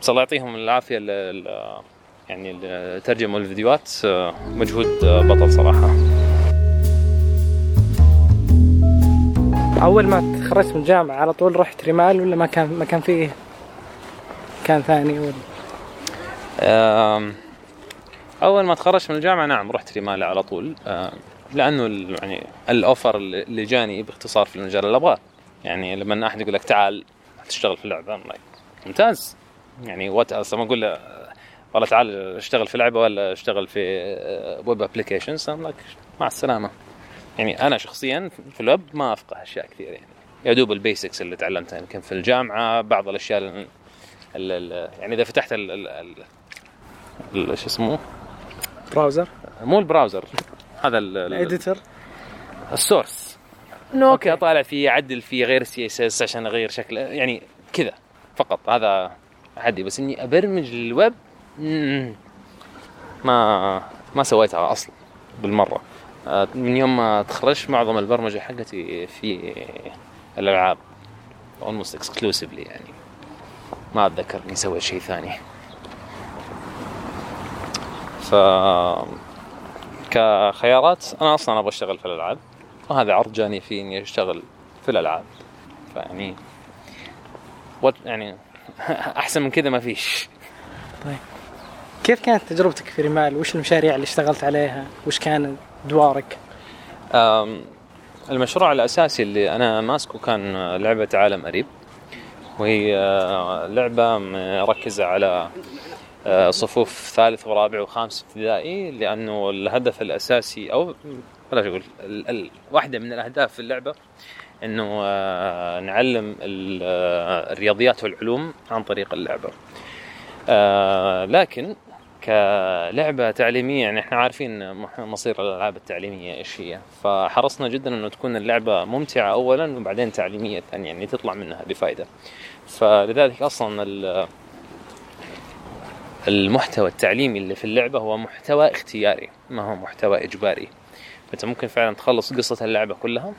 بس الله يعطيهم العافية ال- ال- يعني ترجموا الفيديوهات آه، مجهود بطل صراحة. أول ما تخرجت من الجامعة على طول رحت رمال ولا ما كان ما كان فيه كان ثاني ولا أول ما تخرجت من الجامعة نعم رحت رماله على طول. لأنه يعني الأوفر اللي جاني باختصار في المجال اللي أبغاه. يعني لما أحد يقول لك تعال تشتغل في اللعبة ممتاز. يعني what أصلا ما أقول له والله تعال اشتغل في لعبة ولا اشتغل في web applications مع السلامة. يعني أنا شخصيا في الويب ما أفقه أشياء كثير يعني. يا دوب ال basics اللي تعلمتها يمكن في الجامعة بعض الأشياء ال- ال- يعني إذا فتحت ال ال- ال- ال- شو اسمه؟ browser؟ مو ال browser هذا ال- ال- ال editor ال source. انه أوكي أطالع فيه أعدل فيه غير ال CSS عشان أغير شكله يعني كذا فقط. هذا عادي بس إني أبرمج للويب مم، ما ما سويتها أصلا بالمرة. من يوم ما تخرجت معظم البرمجة حقتي في الألعاب. Almost exclusively يعني. ما أتذكر إني سويت شيء ثاني. ف كخيارات أنا أصلا أبغى أشتغل في الألعاب. وهذا عرض جاني في إني أشتغل في الألعاب. فيعني وات يعني [LAUGHS] أحسن من كذا ما فيش. كيف كانت تجربتك في رمال؟ وش المشاريع اللي اشتغلت عليها؟ وش كان ادوارك؟ أم، المشروع الأساسي اللي أنا ماسكه كان لعبة عالم قريب وهي آه، لعبة مركزة على آه، صفوف ثالث ورابع وخامس ابتدائي لأنه الهدف الأساسي أو بلاش ال- واحدة من الأهداف في اللعبة إنه آه، نعلم ال- الرياضيات والعلوم عن طريق اللعبة آه، لكن كلعبة تعليمية يعني إحنا عارفين مصير الألعاب التعليمية إيش هي. فحرصنا جدا إنه تكون اللعبة ممتعة اولا وبعدين تعليمية ثانيا يعني تطلع منها بفائده فلذلك أصلا ال- المحتوى التعليمي اللي في اللعبة هو محتوى اختياري ما هو محتوى إجباري. فأنت ممكن فعلا تخلص قصة اللعبة كلها.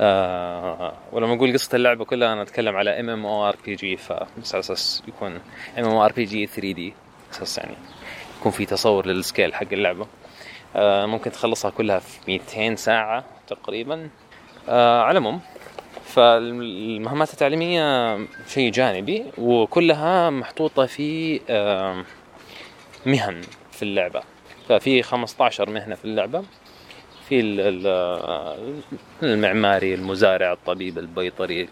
آه ولما أقول قصة اللعبة كلها أنا أتكلم على ام ام أو ار بي جي فبس على أساس يكون ام ام ار بي جي 3 دي أساس يعني يكون في تصور لل scale حق اللعبة. آه ممكن تخلصها كلها في 200 ساعة تقريبا. آه على العموم فالمهمات التعليمية شيء جانبي وكلها محطوطة في آه مهن في اللعبة. ففي 15 مهنة في اللعبة. في ال- المعماري المزارع الطبيب البيطري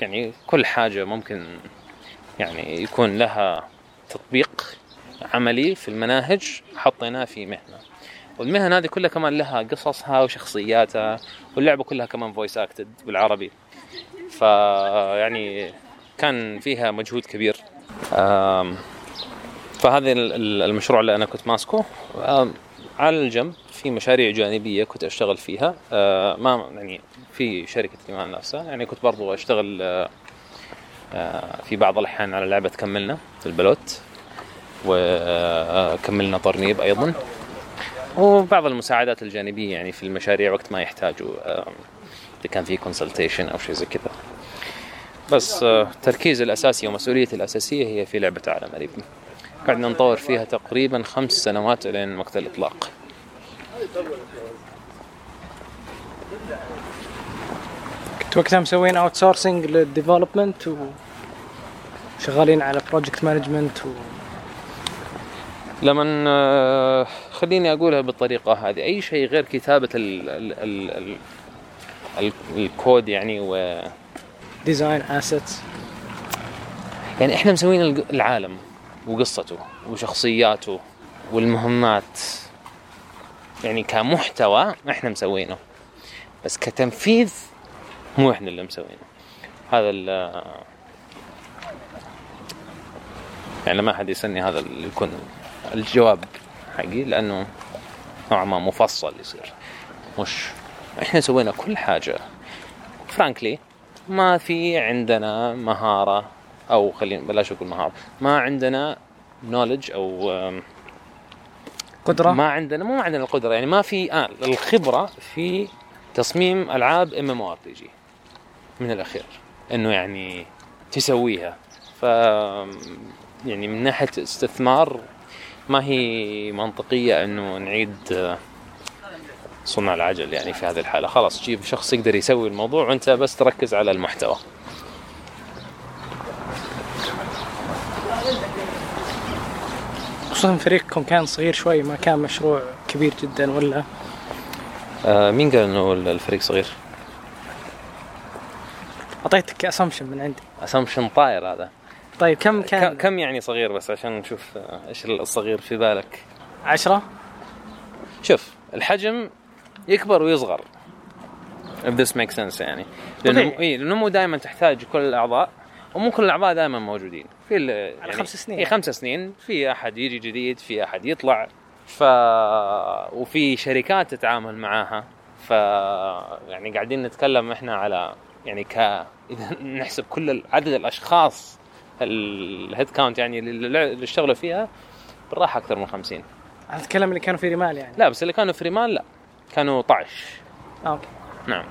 يعني كل حاجة ممكن يعني يكون لها تطبيق عملي في المناهج حطيناه في مهنة. والمهن هذه كلها كمان لها قصصها وشخصياتها واللعبة كلها كمان فويس اكتد بالعربي. فيعني كان فيها مجهود كبير. فهذا ال- ال- المشروع اللي أنا كنت ماسكه. على الجنب في مشاريع جانبية كنت أشتغل فيها. آه، ما يعني في شركة إيمان نفسها. يعني كنت برضو أشتغل آه، آه، في بعض الأحيان على لعبة كملنا في البلوت. وكملنا طرنيب أيضا وبعض المساعدات الجانبية يعني في المشاريع وقت ما يحتاجوا آه، إذا كان في consultation أو شيء زي كذا. بس آه، التركيز الأساسي ومسؤوليتي الأساسية هي في لعبة عالم قريب قعدنا نطور فيها تقريبا خمس سنوات لين وقت الإطلاق. كنت وقتها مسوين outsourcing لل development وشغالين على project management و... لما آه، خليني أقولها بالطريقة هذه. أي شيء غير كتابة ال ال ال ال ال الكود يعني و design assets يعني إحنا مسوين العالم وقصته وشخصياته والمهمات. يعني كمحتوى إحنا مسوينه بس كتنفيذ مو إحنا اللي مسوينه. هذا ال يعني ما حد يسألني هذا اللي يكون الجواب حقي لأنه نوعا ما مفصل يصير. مش إحنا سوينا كل حاجة. فرانكلي ما في عندنا مهارة أو خلينا بلاش أقول مهارة ما عندنا نولج أو قدرة. ما عندنا مو عندنا القدرة يعني ما في آه الخبرة في تصميم ألعاب ام ام ار بي جي من الأخير. إنه يعني تسويها. ف يعني من ناحية استثمار ما هي منطقية إنه نعيد آه، صنع العجل يعني في هذه الحالة. خلاص تجيب شخص يقدر يسوي الموضوع وأنت بس تركز على المحتوى. خصوصا فريقكم كان صغير شوي ما كان مشروع كبير جدا ولا؟ آه مين قال إنه الفريق صغير؟ أعطيتك assumption من عندي. assumption طاير هذا. طيب كم كان؟ كم يعني صغير بس عشان نشوف آه، إيش الصغير في بالك؟ عشرة. شوف الحجم يكبر ويصغر. If this makes sense يعني. لأنه. اي لأنه مو دائما تحتاج كل الأعضاء ومو كل الأعضاء دائما موجودين. في يعني خمس سنين. اي خمس سنين. في أحد يجي جديد في أحد يطلع. ف وفي شركات تتعامل معاها. ف يعني قاعدين نتكلم إحنا على يعني ك [LAUGHS] إذا نحسب كل عدد الأشخاص ال head count يعني اللي اشتغلوا فيها بالراحة أكثر من 50 أنا اتكلم اللي كانوا في رمال يعني. لا بس اللي كانوا في رمال لا. كانوا 12 آه، أوكي. نعم.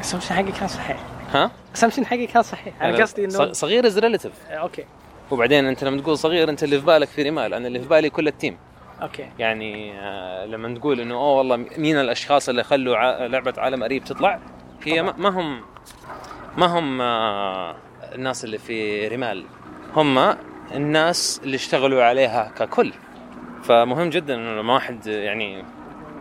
assumption حقي كان صحيح. ها؟ assumption حقي كان صحيح. أنا قصدي إنه صغير as relative آه، أوكي. وبعدين أنت لما تقول صغير أنت اللي في بالك في رمال أنا اللي في بالي كل ال team أوكي. يعني آه، لما تقول إنه أوه والله مين الأشخاص اللي خلوا ع- لعبة عالم قريب تطلع؟ هي ما ما هم ما هم آه، الناس اللي في رمال هم الناس اللي اشتغلوا عليها ككل. فمهم جدا إنه لما واحد يعني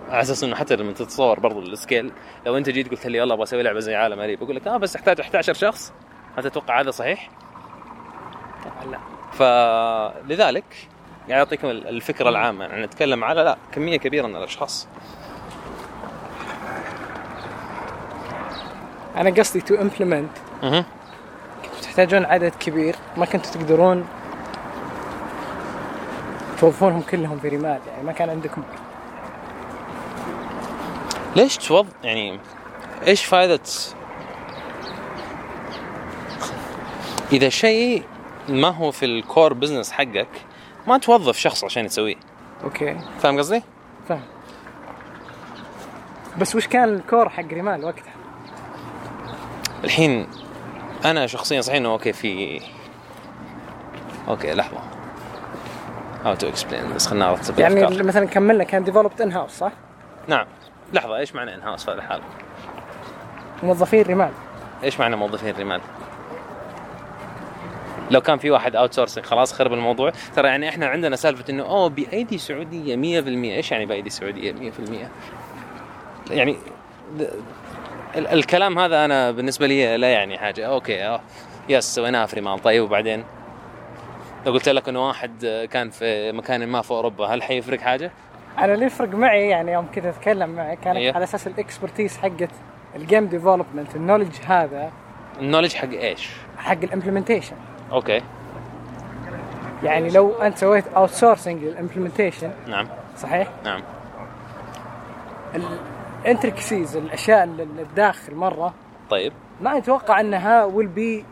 على أساس إنه حتى لما تتصور برضو ال scale لو أنت جيت قلت لي يلا أبغى أسوي لعبة زي عالم قريب بقول لك آه بس احتاج 11 شخص هل تتوقع هذا صحيح؟ طبعا لا. فلذلك يعني اعطيكم الفكرة العامة يعني نتكلم على لا كمية كبيرة من الأشخاص. أنا قصدي to implement أها تحتاجون عدد كبير ما كنتوا تقدرون توظفونهم كلهم في رمال يعني ما كان عندكم ليش توظ يعني إيش فائده إذا شيء ما هو في ال core business حقك ما توظف شخص عشان يسويه أوكي فاهم قصدي؟ فاهم بس وش كان ال core حق رمال وقتها؟ الحين أنا شخصيا صحيح إنه أوكي في أوكي لحظة how to explain بس خلنا ارتب يعني الأفكار. مثلا كملنا كان ديفلوبد ان هاوس صح؟ نعم لحظة إيش معنى in house في هذه الحاله؟ موظفين رمال إيش معنى موظفين رمال؟ لو كان في واحد outsourcing خلاص خرب الموضوع ترى يعني إحنا عندنا سالفة إنه أوه بأيدي سعودية 100% إيش يعني بأيدي سعودية 100% يعني الكلام هذا أنا بالنسبة لي لا يعني حاجة. أوكي أه. yes سويناها في رمال طيب وبعدين؟ لو قلت لك إنه واحد كان في مكان ما في أوروبا هل حيفرق حاجة؟ أنا اللي يفرق معي يعني يوم كنت أتكلم معك كان أيوه. على أساس ال expertise حقت ال game development ال knowledge هذا. ال knowledge حق إيش؟ حق ال implementation okay. يعني لو أنت سويت outsourcing لل implementation نعم. صحيح؟ نعم. ال intricacies الأشياء اللي الداخل مرة. طيب. ما أتوقع إنها will be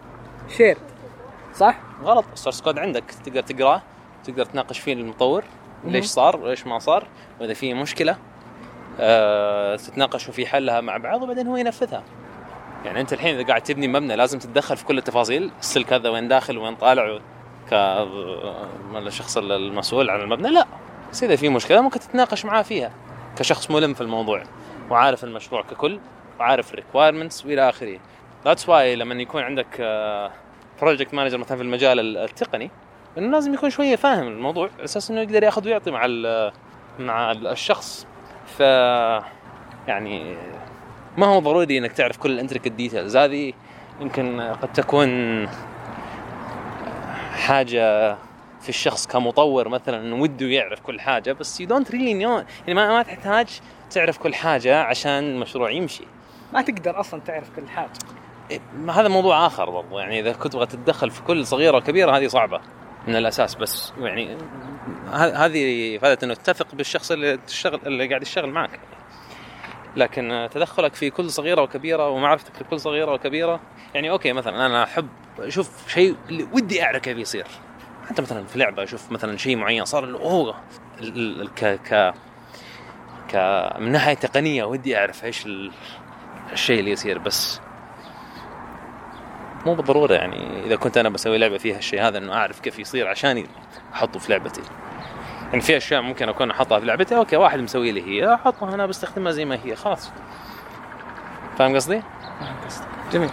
shared صح؟ غلط. ال source code عندك. تقدر تقراه. تقدر تناقش فيه المطور. ليش صار؟ وليش ما صار؟ وإذا في مشكلة آه تتناقشوا في حلها مع بعض وبعدين هو ينفذها. يعني أنت الحين إذا قاعد تبني مبنى لازم تتدخل في كل التفاصيل. السلك هذا وين داخل وين طالع ك الشخص المسؤول عن المبنى. لا. بس إذا في مشكلة ممكن تتناقش معاه فيها. كشخص ملم في الموضوع. وعارف المشروع ككل وعارف ال requirements وإلى آخره. that's why لما يكون عندك project manager مثلا في المجال التقني إنه لازم يكون شوية فاهم الموضوع على أساس إنه يقدر يأخذ ويعطي مع مع الشخص. ف يعني ما هو ضروري إنك تعرف كل ال intricate details هذه يمكن قد تكون حاجة في الشخص كمطور مثلا وده يعرف كل حاجة بس you don't really يعني ما ما تحتاج تعرف كل حاجة عشان المشروع يمشي. ما تقدر أصلا تعرف كل حاجة. إيه، هذا موضوع آخر برضو. يعني إذا كنت تبغى تتدخل في كل صغيرة وكبيرة هذه صعبة من الأساس. بس يعني هذه فائدة إنه تثق بالشخص اللي تشتغل اللي قاعد يشتغل معك. لكن تدخلك في كل صغيرة وكبيرة ومعرفتك لكل صغيرة وكبيرة يعني أوكي مثلا أنا أحب أشوف شيء اللي ودي أعرف كيف يصير. حتى مثلا في لعبة أشوف مثلا شيء معين صار أوه ك ك ك من ناحية تقنية ودي أعرف إيش ال- الشيء اللي يصير بس مو بالضرورة يعني إذا كنت أنا بسوي لعبة فيها الشيء هذا إنه أعرف كيف يصير عشان أحطه في لعبتي. يعني في أشياء ممكن أكون أحطها في لعبتي okay واحد مسوي لي هي أحطها أنا بستخدمها زي ما هي خلاص. فاهم قصدي؟ جميل.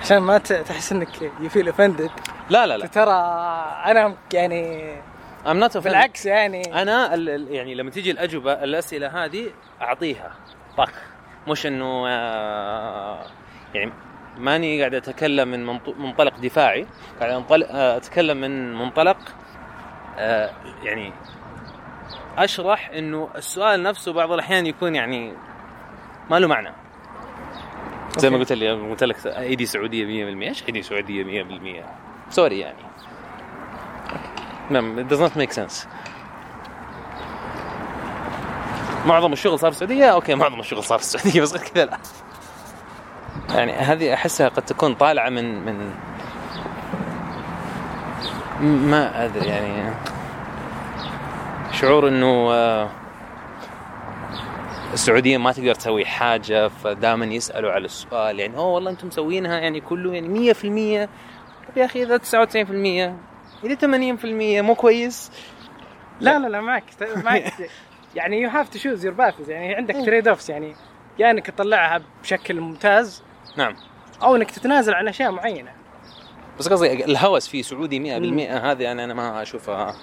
عشان ما تحس إنك you feel offended لا لا لا. ترى أنا يعني Not offended. بالعكس يعني. أنا ال- ال- يعني لما تيجي الأجوبة الأسئلة هذه أعطيها. طق. مش إنه آه، يعني ماني قاعد أتكلم من منط- منطلق دفاعي. قاعد آه، أتكلم من منطلق آه، يعني أشرح إنه السؤال نفسه بعض الأحيان يكون يعني ما له معنى. زي ما. قلت لي قلت لك إيدي سعودية 100% إيش إيدي سعودية 100% sorry يعني. نعم it does not make sense. معظم الشغل صار في السعودية؟ okay معظم الشغل صار في السعودية بس غير كذا لا. يعني هذه أحسها قد تكون طالعة من من ما أدري يعني شعور إنه آه، السعودية ما تقدر تسوي حاجة فدائما يسألوا على السؤال يعني أوه والله أنتم مسوينها يعني كله يعني 100% طب يا أخي إذا 99% إذا 80% مو كويس؟ لا لا لا معك معك. [LAUGHS] يعني you have to choose your paths يعني عندك trade offs يعني يا إنك تطلعها بشكل ممتاز نعم. أو إنك تتنازل عن أشياء معينة. بس قصدي الهوس في سعودي 100% هذه أنا أنا ما أشوفها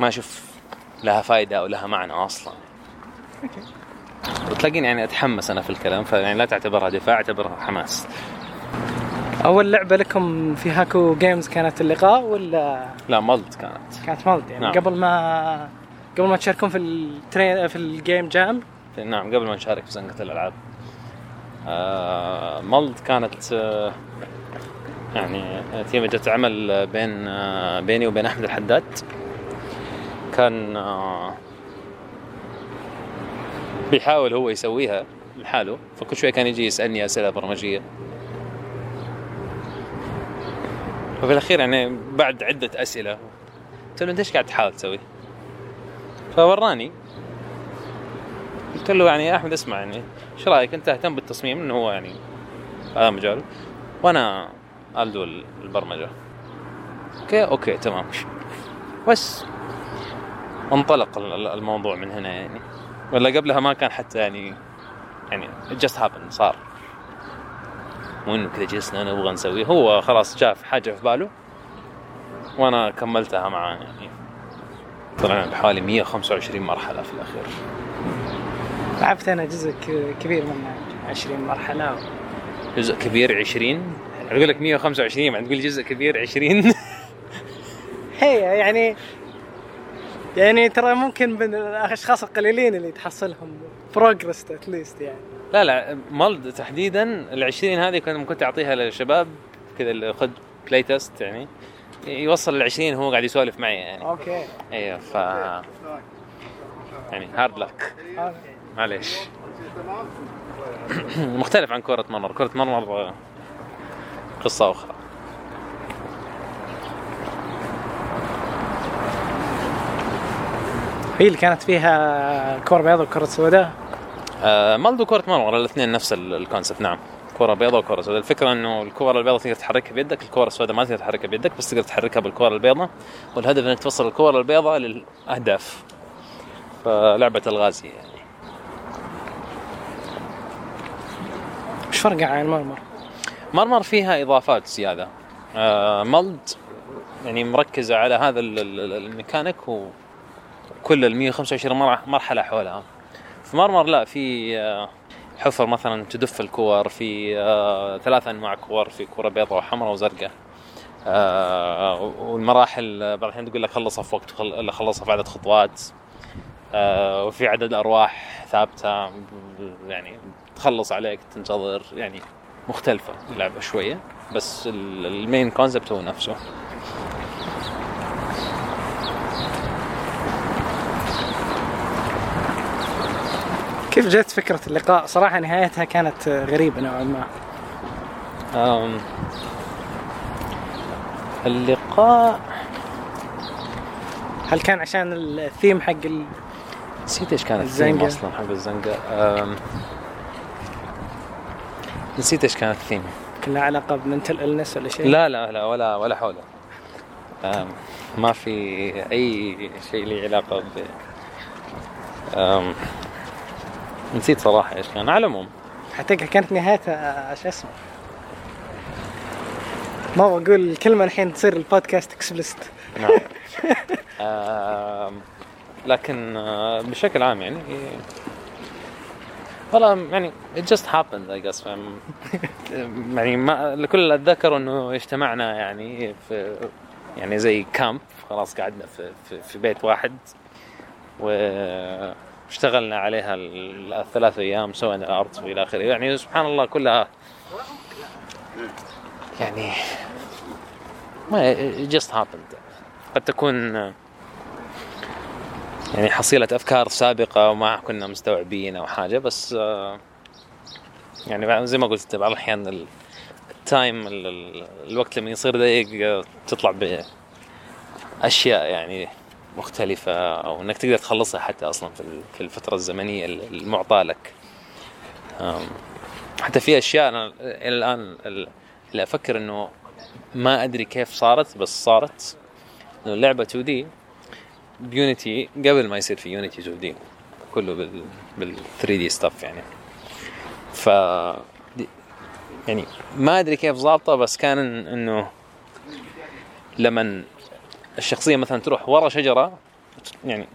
ما أشوف لها فائده أو لها معنى أصلا. okay. وتلاقيني يعني أتحمس أنا في الكلام فيعني لا تعتبرها دفاع أعتبرها حماس. أول لعبة لكم في هاكو جيمز كانت اللقاء ولا لا ملط كانت. كانت مالد يعني؟ نعم. قبل ما قبل ما تشاركون في الترين في ال game jam نعم قبل ما نشارك في زنقة الألعاب. آه ملط كانت آه يعني تيمة عمل بين آه بيني وبين أحمد الحداد. كان آه بيحاول هو يسويها لحاله فكل شوي كان يجي يسألني أسئلة برمجية. وفي الاخير يعني بعد عدة أسئلة. قلت له أنت إيش قاعد تحاول تسوي؟ فوراني. قلت له يعني يا أحمد اسمع يعني إيش رأيك؟ أنت أهتم بالتصميم إنه هو يعني هذا مجاله وأنا I do البرمجة. okay okay تمام. بس انطلق ال- ال- الموضوع من هنا يعني. ولا قبلها ما كان حتى يعني يعني just happened صار. مو انه كذا جلسنا نبغى نسويه. هو خلاص في حاجة في باله وأنا كملتها معاه يعني. طلعنا بحوالي 125 مرحلة في الأخير. لعبت أنا جزء كبير منها 20 مرحلة. جزء كبير 20 أقول لك 125 بعد تقول جزء كبير 20 [LAUGHS] هي يعني يعني ترى ممكن من الأشخاص القليلين اللي تحصلهم. progress at least يعني. لا لا مالد تحديدا ال 20 هذه كنت كنت اعطيها للشباب كذا اللي خذ play test يعني. يوصل ال 20 هو قاعد يسولف معي يعني. okay. أيوه ف يعني hard luck معليش. [CLEARS THROAT] مختلف عن كرة مرمر. كرة مرمر قصة أخرى. هي اللي كانت فيها كرة بيضاء وكرة سوداء. آه مالدو كرة مرمر الاثنين نفس ال- ال concept نعم. كرة بيضاء وكرة سوداء. الفكرة إنه الكرة البيضاء تقدر تحركها بيدك الكرة السوداء ما تقدر تحركها بيدك بس تقدر تحركها بالكرة البيضاء. والهدف إنك توصل الكرة البيضاء للأهداف. فلعبة الغازي يعني. وش فرقها عن مرمر؟ مرمر فيها إضافات زيادة. آه ملد يعني مركزه على هذا ال- ال- الميكانيك وكل ال 125 مرح- مرحلة حولها. في مرمر لا في آه، حفر مثلا تدف الكور في آه، ثلاث أنواع كور في كوره بيضاء وحمراء وزرقاء. آه، والمراحل بعض الأحيان تقول لك خلصها في وقت الا خلصها في عدد خطوات. وفي عدد أرواح ثابتة. يعني تخلص عليك تنتظر يعني مختلفة اللعبة شوية بس ال- المين كونسبت هو نفسه. كيف جت فكرة اللقاء؟ صراحة نهايتها كانت غريبة نوعا ما. أم، اللقاء هل كان عشان الثيم حق ال... نسيت إيش كان الثيم الزنقة. أصلا حق الزنقة. أم، نسيت إيش كان الثيم. له علاقة بمنتل إلنس ولا شيء؟ لا لا لا ولا ولا حوله. أم، ما في أي شيء له علاقة ب أم، نسيت صراحة إيش كان على العموم. اعتقد كانت نهايتها شو اسمه؟ ما بقول الكلمة الحين تصير البودكاست explicit نعم. [LAUGHS] آم، لكن آه، بشكل عام يعني والله يعني it just happened I guess. [LAUGHS] يعني ما الكل اللي أتذكر إنه اجتمعنا يعني في يعني زي camp خلاص قعدنا في في, في بيت واحد. واشتغلنا عليها ال- الثلاث أيام سوينا art وإلى آخره. يعني سبحان الله كلها يعني ما just happened. قد تكون يعني حصيلة أفكار سابقة وما كنا مستوعبين أو حاجة بس آه، يعني زي ما قلت بعض الأحيان ال- ال time ال- ال- الوقت لما يصير ضيق آه، تطلع بأشياء يعني مختلفة أو إنك تقدر تخلصها حتى أصلا في ال- في الفترة الزمنية المعطاة لك. حتى في أشياء أنا إلى الآن ال- اللي أفكر إنه ما أدري كيف صارت بس صارت. انه اللعبة 2 دي ب Unity قبل ما يصير في Unity 2D كله بال بال 3D stuff يعني. ف يعني ما أدري كيف ظابطة بس كان إنه لما الشخصية مثلا تروح ورا شجرة يعني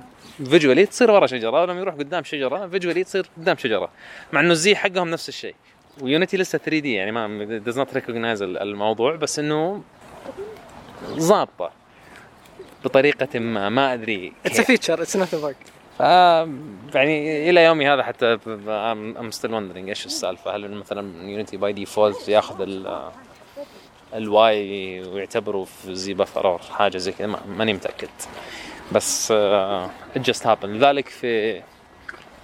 visually تصير ورا شجرة ولما يروح قدام شجرة visually تصير قدام شجرة. مع إنه الزي حقهم نفس الشيء. و Unity لسه 3D يعني ما not recognize ال- الموضوع بس إنه ظابطة بطريقة ما ما أدري it's feature it's not ف يعني إلى يومي هذا حتى I'm still wondering إيش السالفة. هل مثلا Unity by default ياخذ ال الواي ويعتبره في زي بفر أو حاجة زي كذا ما- ماني متأكد. بس ات جاست هابن لذلك في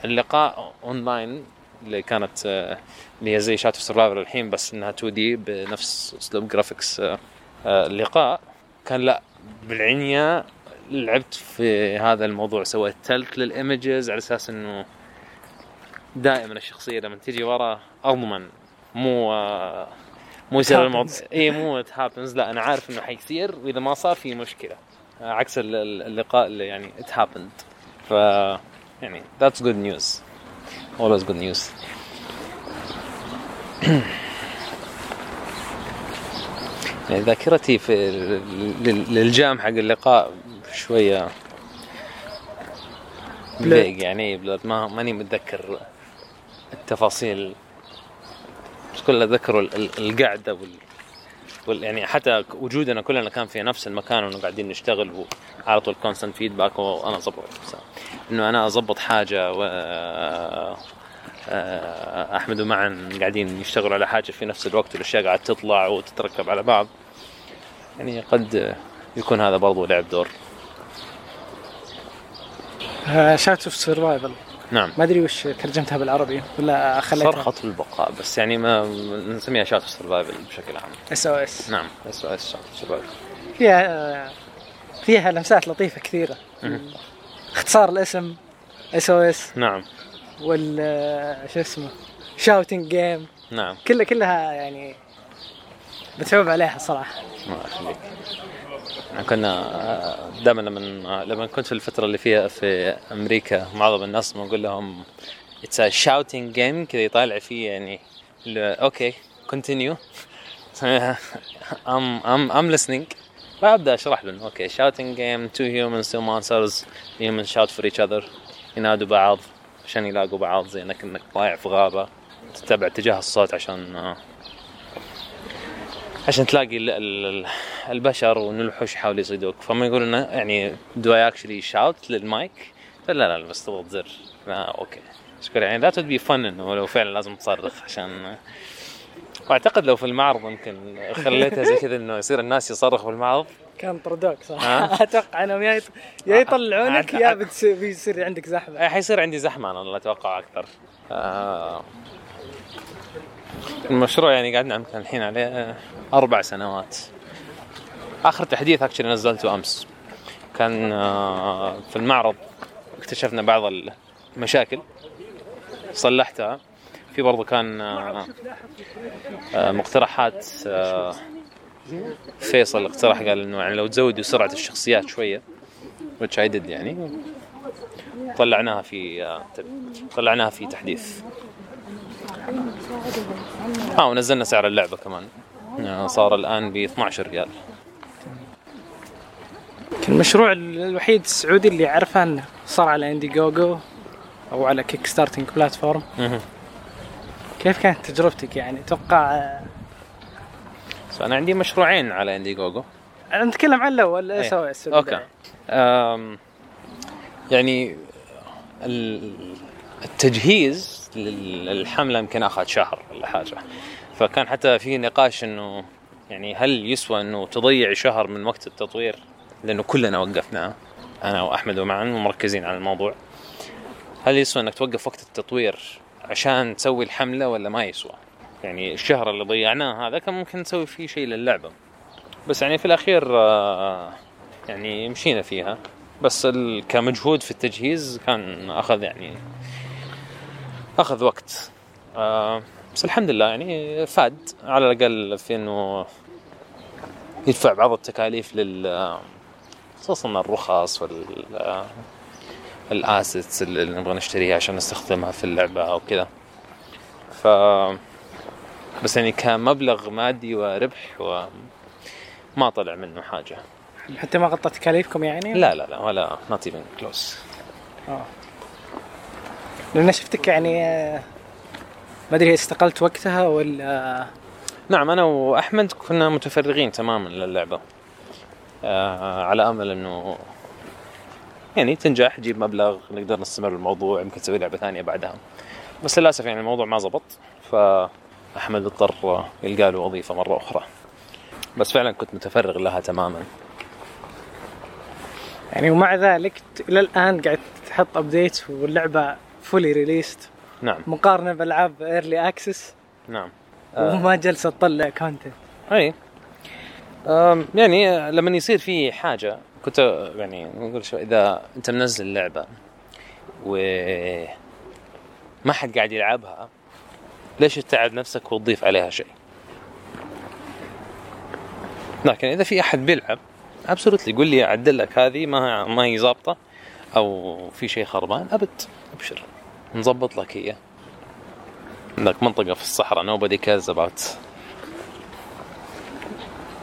اللقاء اونلاين اللي كانت آه، اللي هي زي شات سرفايفر الحين بس إنها 2 دي بنفس أسلوب جرافيكس آه، آه، اللقاء كان لا بالعنية لعبت في هذا الموضوع سويت تلك للايمجز على أساس إنه دائما الشخصية لما تيجي ورا اضمن مو مو يصير. الموضوع. اي مو happens لا أنا عارف إنه حيصير وإذا ما صار في مشكلة. آه، عكس ال- ال- اللقاء اللي يعني it happened ف يعني that's good news. Always good news. [CLEARS THROAT] يعني ذاكرتي في لل- لل jam حق اللقاء شوية. فيج يعني ما ماني متذكر التفاصيل. بس كل اللي اتذكره ال- ال- القعدة وال وال- يعني حتى وجودنا كلنا كان في نفس المكان وانه قاعدين نشتغل وعلى طول constant feedback وأنا اضبط إنه أنا اضبط حاجة و آه، أحمد ومعن قاعدين يشتغلوا على حاجة في نفس الوقت والأشياء قاعد تطلع وتتركب على بعض. يعني قد يكون هذا برضو لعب دور. Shout of Survival نعم. ما أدري وش ترجمتها بالعربي ولا خليتها. صرخة البقاء بس يعني ما نسميها Shout Survival بشكل عام. SOS نعم SOS Shout Survival. فيها فيها لمسات لطيفة كثيرة. مهم. اختصار الاسم SOS نعم. وال شو اسمه shouting game نعم. كلها كلها يعني بتعوب عليها صراحة. ما يخليك. كنا دائما لما لما كنت في الفترة اللي فيها في أمريكا معظم الناس بنقول لهم it's a shouting game كذا يطالع فيه يعني okay continue I'm I'm I'm listening. فابدا أشرح له انه okay shouting game two humans two monsters humans shout for each other ينادوا بعض عشان يلاقوا بعض زي إنك إنك ضايع في غابة تتبع اتجاه الصوت عشان عشان تلاقي ال- ال- البشر وان الوحوش يحاولوا يصيدوك. فما يقول إنه يعني do I actually shout للمايك فلا لا بس تضغط زر لا okay. شكرا. يعني that'd be fun إنه لو فعلا لازم تصرخ عشان وأعتقد لو في المعرض يمكن خليتها زي كذا إنه يصير الناس يصرخوا في المعرض. كان طردوك صح؟ [LAUGHS] أتوقع إنهم يا يط- يا يطلعونك يا بيصير عندك زحمة. حيصير عندي زحمة أنا أتوقع أكثر. آه. المشروع يعني قعدنا يمكن الحين عليه أربع سنوات. آخر تحديث اكشلي نزلته أمس. كان آه، في المعرض اكتشفنا بعض المشاكل. صلحتها. في برضو كان آه، مقترحات آه، فيصل اقترح قال إنه يعني لو تزودوا سرعة الشخصيات شوية which I did يعني طلعناها في طلعناها في تحديث. آه ونزلنا سعر اللعبة كمان. صار الآن ب 12 ريال. المشروع الوحيد السعودي اللي اعرفه إنه صار على Indiegogo أو على kickstarting platform. كيف كانت تجربتك يعني؟ أتوقع آه، أنا عندي مشروعين على Indiegogo. أنا نتكلم عن الأول. سوي السؤال. okay. أم يعني ال- التجهيز لل- للحملة يمكن آخذ شهر ولا حاجة. فكان حتى في نقاش إنه يعني هل يسوى إنه تضيع شهر من وقت التطوير؟ لأنه كلنا وقفنا أنا وأحمد ومعا ومركزين على الموضوع. هل يسوى إنك توقف وقت التطوير عشان تسوي الحملة ولا ما يسوى؟ يعني الشهر اللي ضيعناه هذا كان ممكن نسوي فيه شيء للعبة. بس يعني في الأخير آه، يعني مشينا فيها. بس كمجهود في التجهيز كان أخذ يعني أخذ وقت. آه، بس الحمد لله يعني فاد. على الأقل في إنه يدفع بعض التكاليف لل خصوصا الرخص وال الاسيتس اللي نبغى نشتريها عشان نستخدمها في اللعبة أو كذا. ف بس يعني كمبلغ مادي وربح و ما طلع منه حاجة. حتى ما غطت تكاليفكم يعني؟ لا لا لا ولا not even close. آه. لأن شفتك يعني آه، ما أدري استقلت وقتها ولا؟ نعم أنا وأحمد كنا متفرغين تماما للعبة. آه على أمل إنه يعني تنجح تجيب مبلغ نقدر نستمر بالموضوع يمكن نسوي لعبة ثانية بعدها. بس للأسف يعني الموضوع ما زبط فأحمد اضطر يلقى له وظيفة مرة أخرى. بس فعلا كنت متفرغ لها تماما. يعني ومع ذلك إلى الآن قاعد تحط update واللعبة fully released نعم. مقارنة بألعاب early access نعم. آه. وما جالسه تطلع content أي. يعني لما يصير في حاجة كنت يعني نقول شو إذا أنت منزل لعبه و ما حد قاعد يلعبها ليش تتعب نفسك وتضيف عليها شيء؟ لكن إذا في أحد بيلعب ابسولوتلي قول لي اعدل لك هذه ما ما هي ظابطة أو في شيء خربان أبد أبشر. نظبط لك هي عندك منطقة في الصحراء nobody cares about.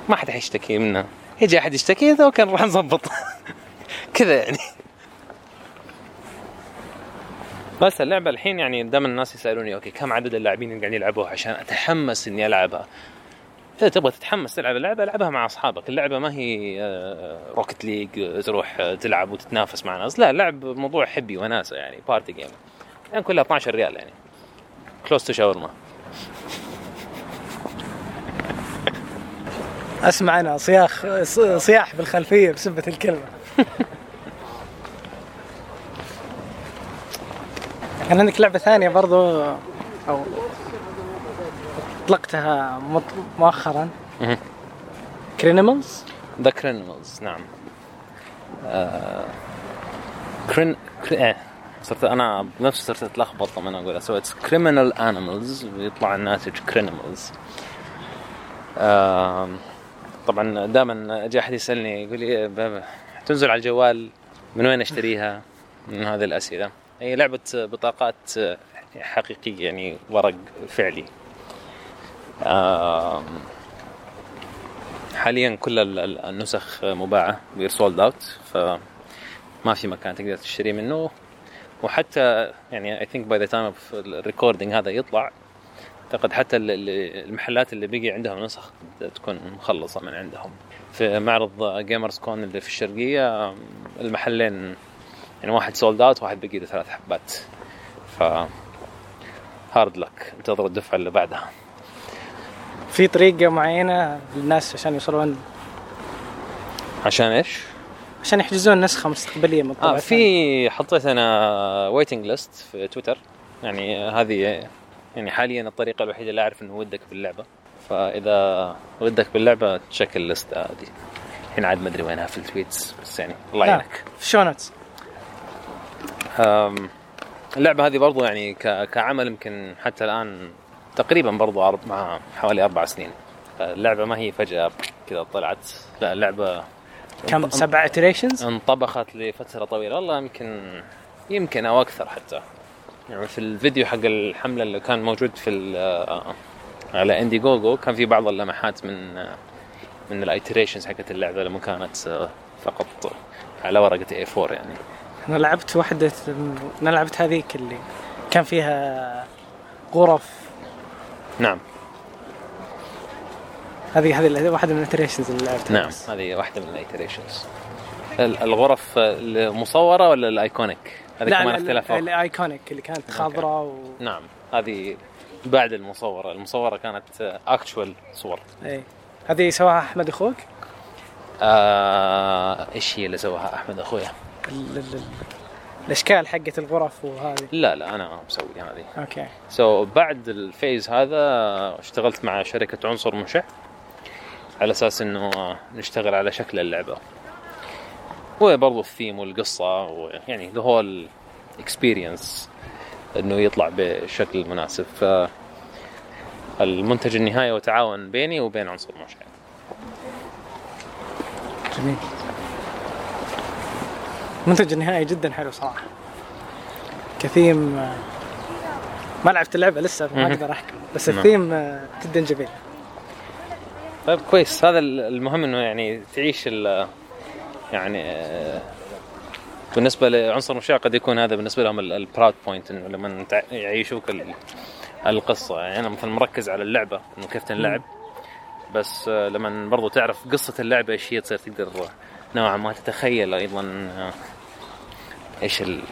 ما حد حيشتكي منها. يجي أحد يشتكي إذا كان راح نظبط. [LAUGHS] كذا يعني. بس اللعبة الحين يعني دائما الناس يسألوني okay كم عدد اللاعبين اللي قاعدين يلعبوها عشان أتحمس إني ألعبها؟ إذا تبغى تتحمس تلعب اللعبة ألعبها مع أصحابك. اللعبة ما هي Rocket League تروح آه، تلعب وتتنافس مع ناس. لا لعب موضوع حبي وناسة يعني party game يعني كلها 12 ريال يعني. close to شاورما اسمع أنا صياخ صياح بالخلفية بسبة الكلمة. [LAUGHS] كان عندك لعبة ثانية برضو أو أطلقتها مؤخرا. Criminals the Criminals نعم. آه Crim Cri... صرت أنا بنفسي صرت أتلخبط لما أقول سويت criminal animals ويطلع الناتج Crinimals آه طبعا دائما أجي أحد يسألني يقول لي إيه، ب- تنزل على الجوال من وين أشتريها؟ من هذه الأسئلة. هي لعبة بطاقات حقيقية يعني ورق فعلي. حاليا كل ال- ال- النسخ مباعة we're sold out فما في مكان تقدر تشتري منه. وحتى يعني I think by the time of ال recording هذا يطلع أعتقد حتى ال- ال- المحلات اللي بقي عندهم نسخ تكون مخلصة من عندهم. في معرض GamersCon اللي في الشرقية المحلين يعني واحد sold out واحد بقي له ثلاث حبات. ف hard luck انتظر الدفعة اللي بعدها. في طريقة معينة للناس عشان يوصلون؟ عشان إيش؟ عشان يحجزون نسخة مستقبلية من آه في حطيت أنا waiting list في تويتر. يعني هذه يعني حاليا الطريقة الوحيدة اللي أعرف إنه ودك باللعبة. فإذا ودك باللعبة تشيك ال list هذه. الحين عاد ما أدري وينها في ال tweets بس يعني الله. يعينك. في show notes اللعبة هذه برضو يعني ك- كعمل يمكن حتى الآن تقريبا برضو مع حوالي أربع سنين. اللعبه ما هي فجأة كذا طلعت. لا اللعبة كم سبع iterations انطبخت لفترة طويلة. والله يمكن يمكن أو أكثر حتى. يعني في الفيديو حق الحملة اللي كان موجود في ال- على Indiegogo كان في بعض اللمحات من من ال iterations حقت اللعبة لما كانت فقط على ورقة A4 يعني. أنا لعبت واحدة أنا لعبت هذيك اللي كان فيها غرف. نعم. هذه هذه واحدة من ال iterations اللي لعبتها نعم. هذه واحدة من ال iterations الغرف المصورة ولا ال iconic هذه لا كمان لا اختلاف لا ال iconic اللي كانت خضراء و... نعم. هذه بعد المصورة. المصورة كانت actual صور. اي هذه سواها أحمد أخوك؟ آه إيش هي اللي سواها أحمد أخويا؟ ال... ال... ال... الأشكال حقت الغرف وهذه. لا لا أنا مسوي هذه. أوكي. so, بعد ال phase هذا اشتغلت مع شركة عنصر مشع. على أساس إنه نشتغل على شكل اللعبة. وبرضه الثيم والقصة ويعني the whole experience إنه يطلع بشكل مناسب. ف المنتج النهائي هو تعاون بيني وبين عنصر مشع جميل. المنتج النهائي جدا حلو صراحة. كثيم آه، ما لعبت اللعبة لسه فما مهم. أقدر أحكم بس نعم. الثيم آه، جدا جميل. طيب كويس. هذا المهم إنه يعني تعيش ال يعني آه، بالنسبة لعنصر مشاع قد يكون هذا بالنسبة لهم البراود بوينت إنه لما يعيشوك ال- القصة. يعني أنا مثلا مركز على اللعبة إنه كيف تنلعب. بس آه، لما برضو تعرف قصة اللعبة إيش هي تصير تقدر نوعا ما تتخيل أيضا آه، إيش ال-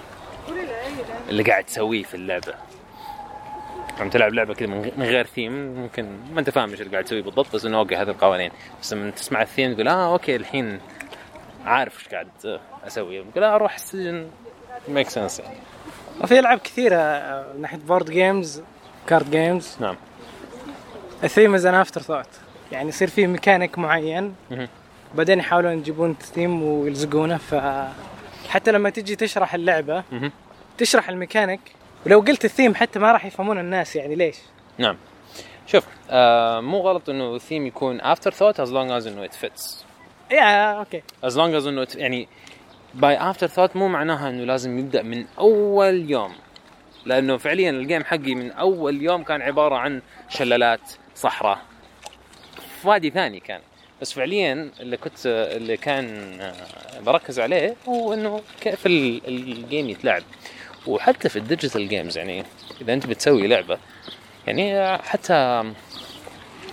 اللي قاعد تسويه في اللعبة. عم تلعب لعبة كذا من غير ثيم ممكن ما أنت فاهم إيش اللي قاعد تسوي بالضبط بس إنه okay هذه القوانين. بس لما تسمع الثيم تقول آه okay الحين عارف إيش قاعد أسوي. تقول آه أروح السجن. make sense يعني وفي ألعاب كثيرة آه، من ناحية board games card games نعم. ال theme is an afterthought يعني يصير فيه ميكانيك معين. بعدين يحاولون يجيبون ثيم ويلزقونه ف حتى لما تجي تشرح اللعبة. تشرح الميكانيك ولو قلت الثيم حتى ما راح يفهمون الناس يعني ليش. نعم. شوف آه مو غلط إنه الثيم يكون afterthought as long as إنه it fits yeah okay. as long as إنه يعني by afterthought مو معناها إنه لازم يبدأ من أول يوم. لأنه فعليا ال game حقي من أول يوم كان عبارة عن شلالات صحراء. وادي ثاني كان. بس فعليا اللي كنت اللي كان آه، بركز عليه هو إنه كيف ال- ال game يتلعب. وحتى في ال digital games يعني إذا أنت بتسوي لعبة يعني حتى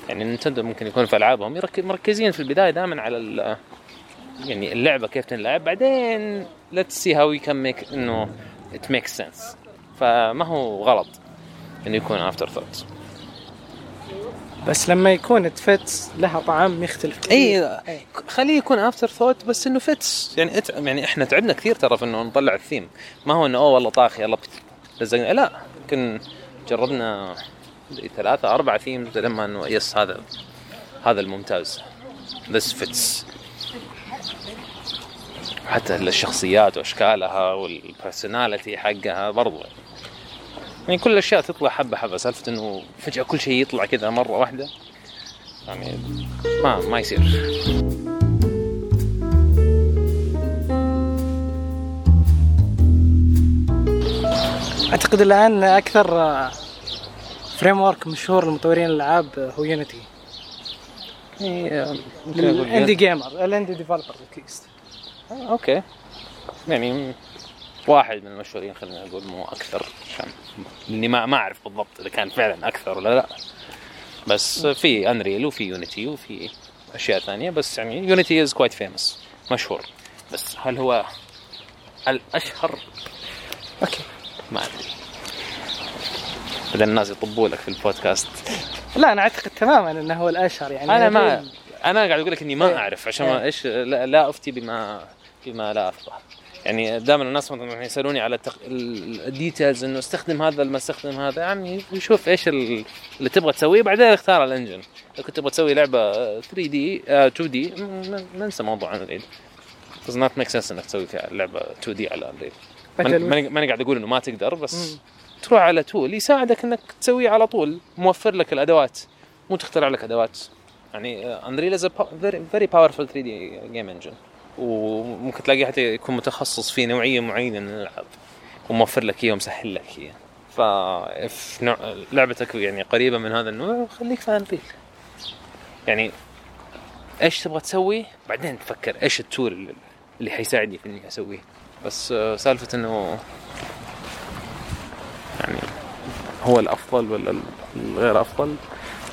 يعني نينتندو ممكن يكون في ألعابهم مركزين في البداية دائما على يعني اللعبة كيف تنلعب بعدين see how we can make إنه it makes sense. فما هو غلط إنه يكون afterthought بس لما يكون it fits لها طعم يختلف كثير. اي إي. خليه يكون afterthought بس إنه fits. يعني it... يعني إحنا تعبنا كثير ترى في إنه نطلع الثيم. ما هو إنه أوه والله طاخ يلا بت- لزقنا. لا يمكن جربنا ثلاثة أربعة themes لما إنه yes هذا هذا الممتاز. This fits. حتى الشخصيات وأشكالها وال personality حقها برضو. يعني كل الأشياء تطلع حبة حبة. سالفة إنه فجأة كل شيء يطلع كذا مرة واحدة. يعني ما ما يصير. أعتقد الآن أكثر framework مشهور لمطورين الألعاب هو يونيتي ال indie gamer ال indie developer okay. يعني واحد من المشهورين خلينا نقول مو أكثر عشان لاني ما ما أعرف بالضبط إذا كان فعلا أكثر ولا لا. بس في Unreal وفي يونيتي وفي أشياء ثانية بس يعني يونيتي is quite famous مشهور. بس هل هو الأشهر؟ okay. ما أدري. بعدين الناس يطبوا لك في البودكاست. لا أنا أعتقد تماما إنه هو الأشهر يعني أنا ما أنا قاعد أقول لك إني ما إيه. أعرف عشان ما إيه. إيش لا, لا أفتي بما بما لا افقه يعني دائما الناس مثلا يسألوني على التق... ال details إنه استخدم هذا ما استخدم هذا يا عمي شوف إيش ال- اللي تبغى تسويه بعدين اختار ال engine إذا كنت تبغى تسوي لعبة 3D 2D ننسى موضوع Unreal does not make sense إنك تسوي فيها لعبة 2D على Unreal ماني قاعد أقول إنه ما تقدر بس مم. تروح على tool يساعدك إنك تسويه على طول موفر لك الأدوات. مو تخترع لك أدوات. يعني Unreal is very very powerful 3D game engine وممكن تلاقيه حتى يكون متخصص في نوعية معينة من الألعاب وموفر لك اياه ومسهل لك اياه ف نوع لعبتك يعني قريبة من هذا النوع خليك في Unreal يعني إيش تبغى تسوي؟ بعدين تفكر إيش ال tool اللي- حيساعدني في إني أسويه. بس آه، سالفة إنه يعني هو الأفضل ولا الغير أفضل؟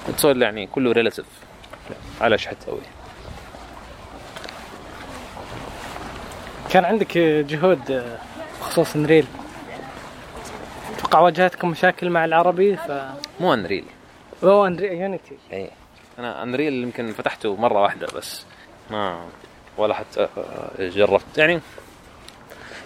السؤال يعني كله relative على إيش حتسوي. كان عندك جهود آه، بخصوص Unreal أتوقع واجهتكم مشاكل مع العربي ف مو Unreal. هو Unreal Unity إيه. أنا Unreal يمكن فتحته مرة واحدة بس ما ولا حتى آه، جربت. يعني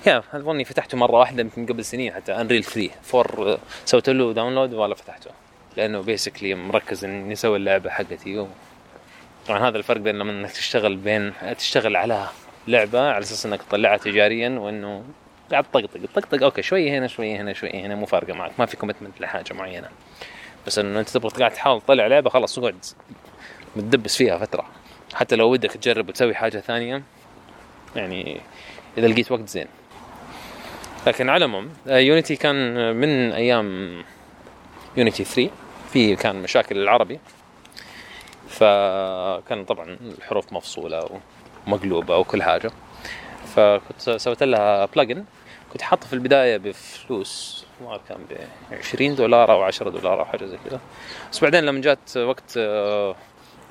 يا أظني فتحته مرة واحدة يمكن قبل سنين حتى Unreal 3 four سويت له download ولا فتحته. لأنه basically مركز إني أسوي اللعبة حقتي و... طبعا هذا الفرق بين لما انك تشتغل بين تشتغل على لعبة على أساس إنك تطلعها تجاريا وإنه قاعد تطقطق تطقطق okay شوية هنا شوية هنا شوية هنا مو فارقة معك ما في commitment لحاجة معينة. بس إنه أنت تبغى قاعد تحاول تطلع لعبة خلاص اقعد متدبس فيها فترة. حتى لو ودك تجرب وتسوي حاجة ثانية يعني إذا لقيت وقت زين. لكن على العموم يونيتي كان من أيام يونيتي 3 في كان مشاكل العربي. فكان طبعا الحروف مفصولة ومقلوبه وكل حاجة. فكنت سويت لها بلجن كنت حاطه في البداية بفلوس ما كان ب 20 دولار أو 10 دولار أو حاجة زي كذا. بس بعدين لما جات وقت آه،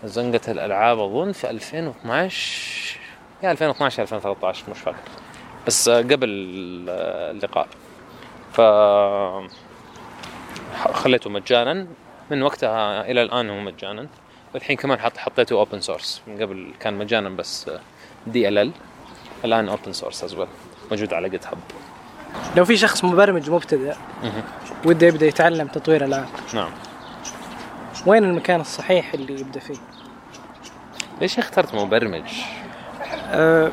زنقة الألعاب أظن في 2012 يا 2012 2013 مش فاكر. بس آه، قبل آه، اللقاء. ف خليته مجانا. من وقتها إلى الآن هو مجانا. والحين كمان حط حطيته open source من قبل كان مجانا بس دي ال ال الآن open source is موجود على GitHub لو في شخص مبرمج مبتدئ وده يبدأ يتعلم تطوير العاب نعم. وين المكان الصحيح اللي يبدأ فيه؟ ليش اخترت مبرمج؟ أه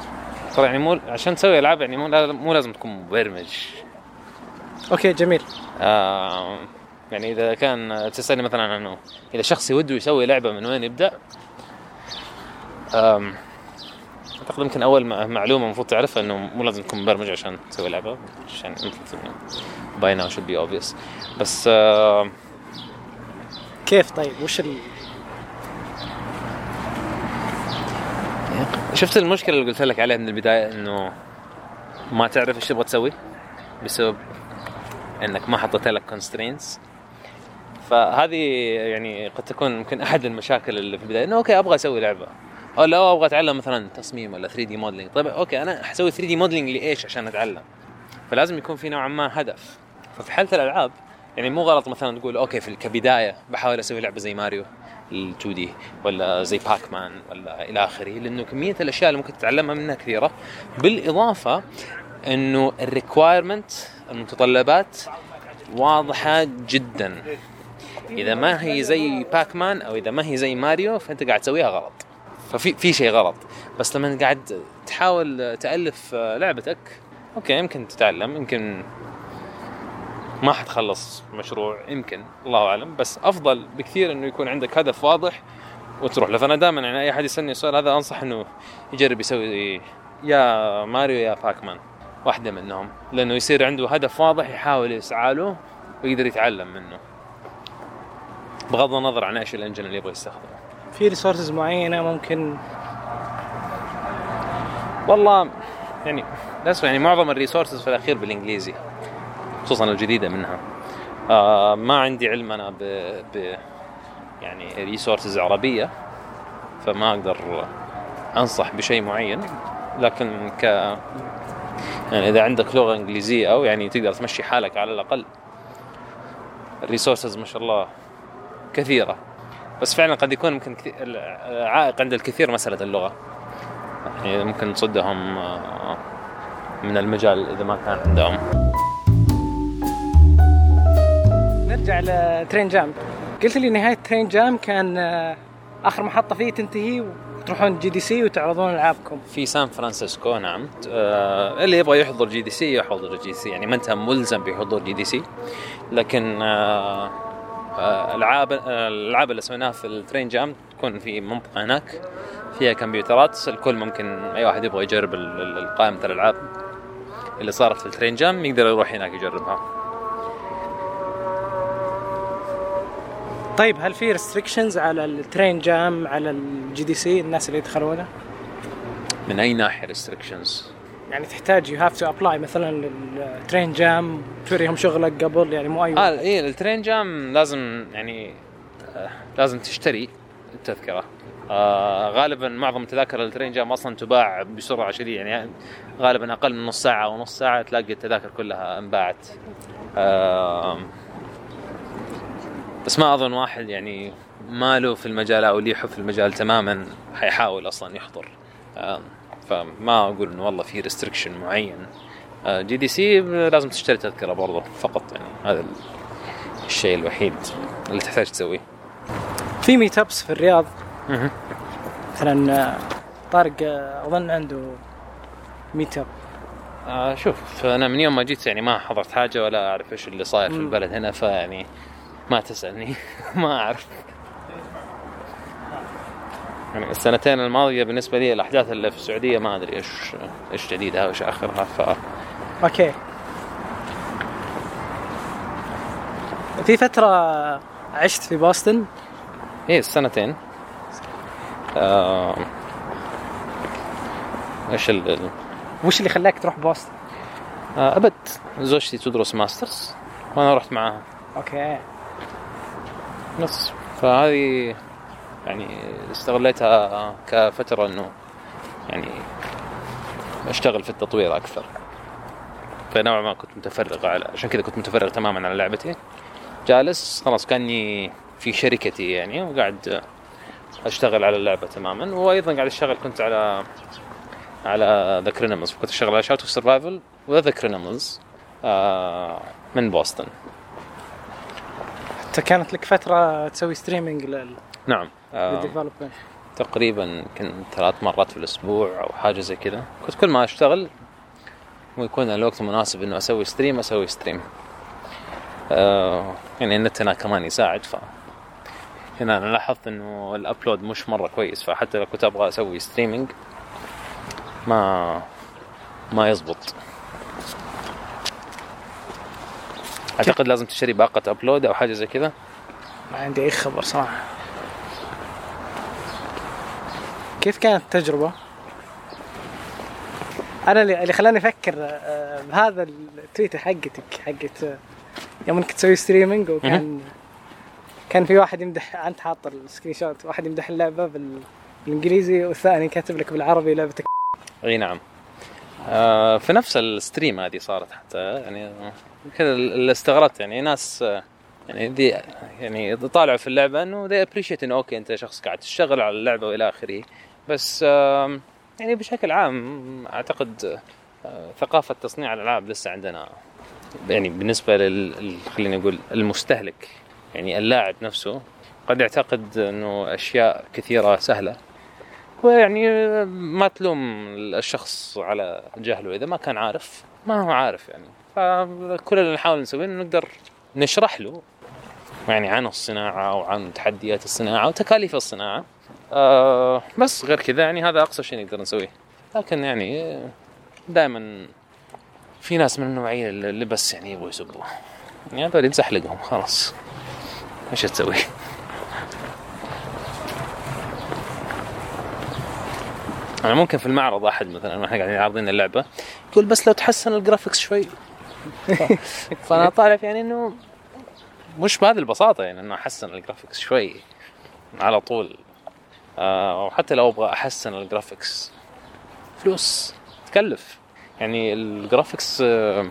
ترى يعني مو عشان تسوي ألعاب يعني مو مو لازم تكون مبرمج. okay جميل. آه يعني إذا كان تسألني مثلا إنه إذا شخص يوده يسوي لعبة من وين يبدأ؟ أعتقد يمكن أول مع- معلومة المفروض تعرفها إنه مو لازم تكون مبرمج عشان تسوي لعبة عشان by now should be obvious بس آه كيف طيب؟ وش ال... شفت المشكلة اللي قلت لك عليها من البداية إنه ما تعرف إيش تبغى تسوي؟ بسبب إنك ما حطيت لك constraints فهذه يعني قد تكون يمكن أحد المشاكل اللي في البداية إنه okay أبغى أسوي لعبة. أو لا أبغى أتعلم مثلا تصميم ولا 3D modeling طيب okay أنا حسوي 3D modeling لإيش عشان أتعلم؟ فلازم يكون في نوعا ما هدف. ففي حالة الألعاب يعني مو غلط مثلا تقول okay في كبداية بحاول أسوي لعبة زي ماريو ال 2D ولا زي باك مان ولا إلى آخره لأنه كمية الأشياء اللي ممكن تتعلمها منها كثيرة. بالإضافة إنه ال requirement المتطلبات واضحة جدا. إذا ما هي زي باك مان أو إذا ما هي زي ماريو فأنت قاعد تسويها غلط. ففي في شيء غلط. بس لما قاعد تحاول تألف لعبتك okay يمكن تتعلم يمكن ما حتخلص مشروع يمكن الله أعلم. بس أفضل بكثير إنه يكون عندك هدف واضح وتروح. له فانا دائما يعني أي أحد يسألني السؤال هذا أنصح إنه يجرب يسوي يا ماريو يا باكمان واحدة منهم. لأنه يصير عنده هدف واضح يحاول يسعى له ويقدر يتعلم منه. بغض النظر عن إيش ال engine اللي يبغى يستخدمه. في resources معينة ممكن والله يعني للأسف يعني معظم ال resources في الأخير بالإنجليزي خصوصا الجديدة منها. آه ما عندي علم أنا ب, ب يعني resources عربية فما أقدر أنصح بشيء معين. لكن ك يعني إذا عندك لغة إنجليزية أو يعني تقدر تمشي حالك على الأقل ال resources ما شاء الله كثيرة. بس فعلا قد يكون ممكن عائق عند الكثير مسألة اللغة. يعني ممكن تصدهم آه، من المجال إذا ما كان عندهم. نرجع ل Train Jam قلت لي نهاية Train Jam كان آه، آخر محطة فيه تنتهي وتروحون GDC وتعرضون ألعابكم. في سان فرانسيسكو نعم. آه اللي يبغى يحضر GDC يحضر GDC يعني ما انت ملزم بحضور GDC لكن آه العاب الألعاب اللي سويناها في ال Train Jam تكون في منطقة هناك فيها كمبيوترات الكل ممكن أي واحد يبغى يجرب قائمة الألعاب اللي صارت في ال Train Jam يقدر يروح هناك يجربها طيب هل في restrictions على ال Train Jam على ال GDC الناس اللي يدخلونه؟ من أي ناحية restrictions؟ يعني تحتاج you have to apply مثلا لل Train Jam توريهم شغلك قبل يعني مو أي آه اي ال Train Jam لازم يعني آه لازم تشتري التذكرة. آه غالبا معظم تذاكر ال Train Jam أصلا تباع بسرعة شديده يعني غالبا أقل من نص ساعة أو نص ساعة تلاقي التذاكر كلها انباعت. آه بس ما أظن واحد يعني ماله في المجال أو ليه حب في المجال تماما حيحاول أصلا يحضر. آه فما أقول إنه والله في restriction معين. آه GDC لازم تشتري تذكرة برضه فقط يعني هذا الشيء الوحيد اللي تحتاج تسويه. في meetups في الرياض. مثلا طارق أظن عنده meetup آه شوف أنا من يوم ما جيت يعني ما حضرت حاجة ولا أعرف إيش اللي صاير في البلد هنا فيعني ما تسألني. [LAUGHS] ما أعرف. يعني السنتين الماضية بالنسبة لي الأحداث اللي في السعودية ما أدري إيش إيش جديدها وإيش آخرها ف أوكي. في فترة عشت في بوسطن؟ إيه السنتين. آه... إيش ال... وش اللي خلاك تروح بوسطن؟ آه أبد زوجتي تدرس masters وأنا رحت معاها. أوكي. بس فهذه يعني استغليتها كفترة إنه يعني أشتغل في التطوير أكثر. فنوعا ما كنت متفرغ على عشان كذا كنت متفرغ تماما على لعبتي. جالس خلاص كأني في شركتي يعني وقاعد أشتغل على اللعبة تماما. وأيضا قاعد أشتغل كنت على على The Cranimals كنت أشتغل على Shout of Survival و The Cranimals من بوسطن. انت كانت لك فترة تسوي streaming لل نعم. لل development تقريبا يمكن ثلاث مرات في الأسبوع أو حاجة زي كذا. كنت كل ما أشتغل ويكون الوقت مناسب إنه أسوي stream أسوي stream آه يعني النت هنا كمان يساعد ف هنا أنا لاحظت إنه ال upload مش مرة كويس فحتى لو كنت أبغى أسوي streaming ما ما يزبط. أعتقد لازم تشتري باقة upload أو حاجة زي كذا. ما عندي أي خبر صراحة. كيف كانت التجربة؟ أنا اللي خلاني أفكر آه، بهذه التويتة حقتك حقت يوم انك تسوي streaming وكان كان في واحد يمدح أنت حاط ال screenshot واحد يمدح اللعبة بالإنجليزي والثاني كاتب لك بالعربي لعبتك. أي نعم. آه في نفس ال stream هذه صارت حتى يعني كذا اللي استغربت يعني ناس يعني دي يعني طالعوا في اللعبة إنه they appreciate إنه أوكي أنت شخص قاعد تشتغل على اللعبة وإلى آخره. بس آه يعني بشكل عام أعتقد آه ثقافة تصنيع الألعاب لسه عندنا يعني بالنسبة لل خلينا نقول المستهلك يعني اللاعب نفسه قد يعتقد إنه أشياء كثيرة سهلة. ويعني ما تلوم الشخص على جهله إذا ما كان عارف ما هو عارف يعني. فكل اللي نحاول نسويه نقدر نشرح له يعني عن الصناعة وعن تحديات الصناعة وتكاليف الصناعة. آه بس غير كذا يعني هذا أقصى شيء نقدر نسويه. لكن يعني دائما في ناس من النوعية اللي بس يعني يبغوا يسبوا يعني هذول تزحلقهم خلاص. إيش تسوي؟ أنا ممكن في المعرض أحد مثلا وإحنا قاعدين عارضين اللعبة يقول بس لو تحسن ال graphics شوي. [LAUGHS] فأنا طالع يعني إنه مش بهذه البساطة يعني إنه أحسن ال graphics شوي على طول. آه وحتى لو أبغى أحسن ال graphics فلوس. تكلف. يعني ال graphics آه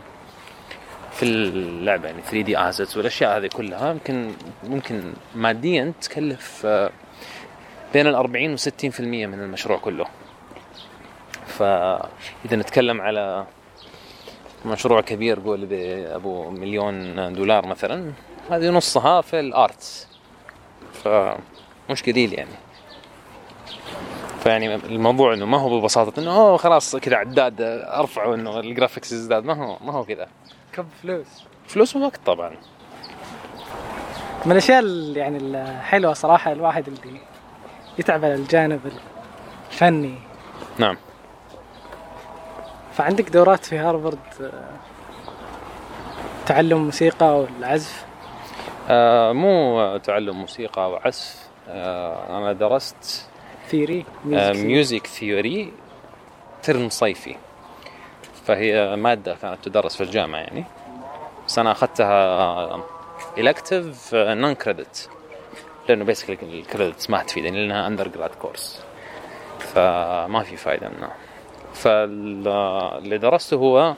في اللعبة يعني 3D assets والأشياء هذه كلها يمكن ممكن ماديا تكلف آه بين ال 40 و 60% من المشروع كله. فإذا نتكلم على مشروع كبير قول أبو مليون دولار مثلا هذه نصها في ال art فمش قليل يعني. فيعني الموضوع إنه ما هو ببساطة إنه أوه خلاص كذا عداد ارفعه إنه ال graphics يزداد. ما هو ما هو كذا. كب فلوس. فلوس ووقت طبعا. من الأشياء اللي يعني الحلوه صراحة الواحد اللي يتعب على الجانب الفني. نعم. فعندك دورات في هارفارد آه، تعلم موسيقى والعزف؟ آه مو تعلم موسيقى وعزف. آه أنا درست theory آه music theory ترم صيفي. فهي مادة كانت تدرس في الجامعة يعني. بس أنا أخذتها elective non credit لأنه basically ال credits ما تفيدني لأنها undergrad course فما في فايدة منها. فاللي درسته هو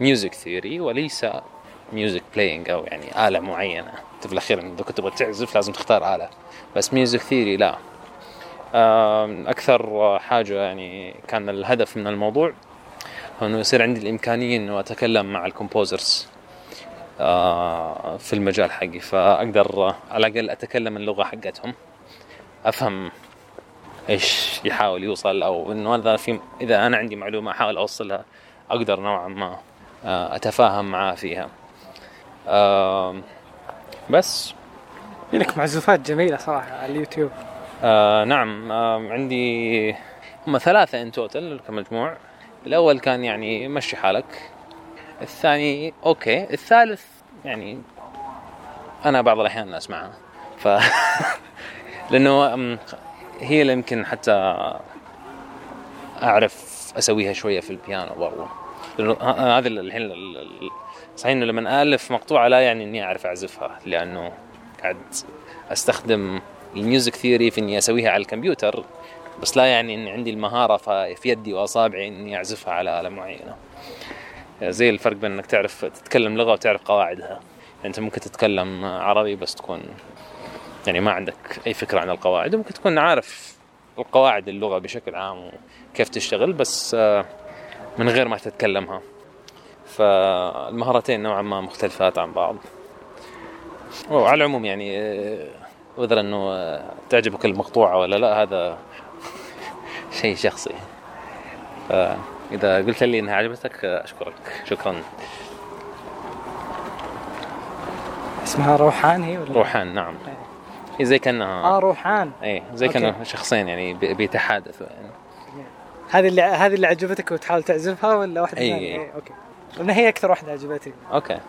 music theory وليس music playing أو يعني آلة معينة. انت في الأخير إذا كنت تبغى تعزف لازم تختار آلة. بس music theory لا. أكثر حاجة يعني كان الهدف من الموضوع هو إنه يصير عندي الإمكانية إنه أتكلم مع ال composers في المجال حقي. فأقدر على الأقل أتكلم اللغة حقتهم أفهم إيش يحاول يوصل أو إنه اذا في إذا أنا عندي معلومة أحاول أوصلها أقدر نوعا ما أتفاهم معاه فيها. بس. لك معزوفات جميلة صراحة على اليوتيوب. آه نعم آه عندي هم ثلاثة ان توتل كمجموع. الأول كان يعني مشي حالك. الثاني أوكي. الثالث يعني أنا بعض الأحيان أسمعها ف [LAUGHS] لأنه هي اللي يمكن حتى أعرف أسويها شوية في البيانو برضو. هذا الحين صحيح إنه لما الف مقطوعة لا يعني إني أعرف أعزفها لأنه قاعد أستخدم ال music theory في إني أسويها على الكمبيوتر بس لا يعني إني عندي المهارة في يدي وأصابعي إني أعزفها على آلة معينة. زي الفرق بين إنك تعرف تتكلم لغة وتعرف قواعدها. أنت ممكن تتكلم عربي بس تكون يعني ما عندك أي فكرة عن القواعد وممكن تكون عارف القواعد اللغة بشكل عام وكيف تشتغل بس من غير ما تتكلمها. فالمهارتين نوعا ما مختلفات عن بعض. وعلى العموم يعني وذر إنه تعجبك المقطوعة ولا لا هذا [LAUGHS] شيء شخصي. فاذا قلت لي إنها عجبتك أشكرك. شكرا. اسمها روحان هي ولا؟ روحان نعم. هي زي كأنها آه روحان. اي زي كانه شخصين يعني بيتحادثوا يعني. هذه اللي هذه اللي عجبتك وتحاول تعزفها ولا واحدة أي. ثانية؟ إيه، أوكي. لأن هي أكثر واحدة عجبتني. أوكي.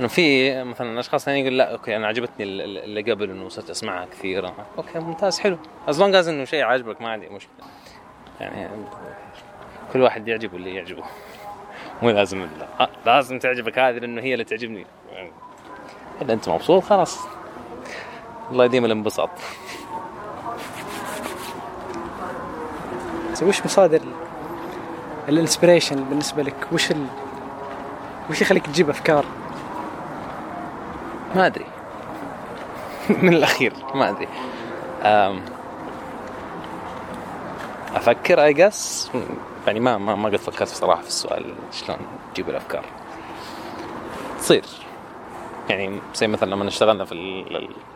إنه في مثلا أشخاص ثانيين يقول لا أوكي أنا عجبتني اللي قبل إنه صرت أسمعها كثير أوكي ممتاز حلو. as long as إنه شيء عاجبك ما عندي مشكلة. يعني كل واحد يعجبه اللي يعجبه. مو لازم لا. لازم تعجبك هذه لأنه هي اللي تعجبني. يعني إذا أنت مبسوط خلاص. الله يديم الانبساط. وش مصادر ال inspiration بالنسبة لك؟ وش ال... وش يخليك تجيب أفكار؟ ما أدري. [LAUGHS] من الأخير ما أدري. أفكر I guess يعني ما ما ما قد فكرت بصراحه في السؤال شلون تجيب الأفكار. تصير. يعني زي مثلا لما اشتغلنا في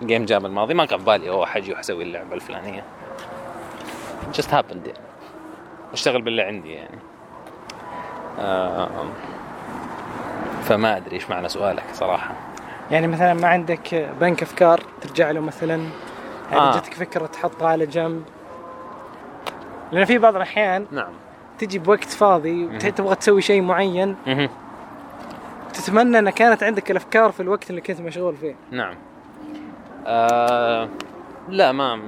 الجيم جام الماضي ما كان بالي أوه حجي وحسوي اللعبة الفلانية. Just happened. يعني. أشتغل باللي عندي يعني. فما أدري إيش معنى سؤالك صراحة. يعني مثلا ما عندك بنك افكار ترجع له مثلا؟ يعني آه. جتك فكرة تحطها على جنب؟ لأن في بعض الأحيان نعم. تجي بوقت فاضي وتبغى تسوي شيء معين. مهم. تتمنى ان كانت عندك الأفكار في الوقت اللي كنت مشغول فيه. نعم. آه لا ما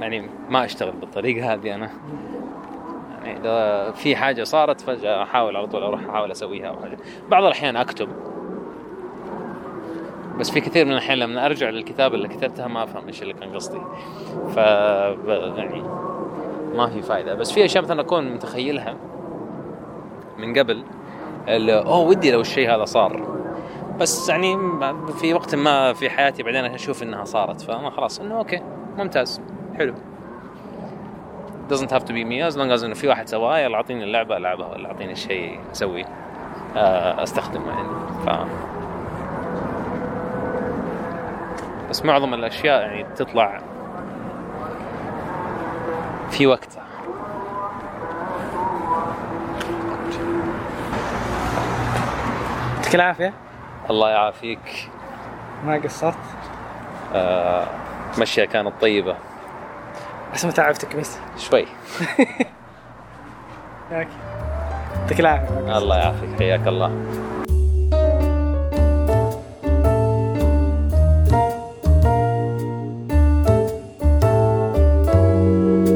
يعني ما أشتغل بالطريقة هذه أنا. يعني إذا في حاجة صارت فجأة أحاول على طول أروح أحاول أسويها أو حاجة. بعض الأحيان أكتب. بس في كثير من الأحيان لما أرجع للكتابة اللي كتبتها ما أفهم إيش اللي كان قصدي. ف يعني ما في فائده بس في أشياء مثلا أكون متخيلها من قبل أوه ودي لو الشيء هذا صار. بس يعني في وقت ما في حياتي بعدين أشوف إنها صارت. فأنا خلاص إنه أوكي ممتاز حلو. Doesn't have to be me. As long as إنه في واحد سواه يلا أعطيني اللعبة العبها ولا أعطيني الشيء اسويه آه، أستخدمه يعني. ف بس معظم الأشياء يعني تطلع في وقتها يعطيك العافية. الله يعافيك. ما قصرت؟ آه مشيها كانت طيبة. بس ما تعبتك بس. شوي. [LAUGHS] يعطيك العافية. الله يعافيك. حياك الله.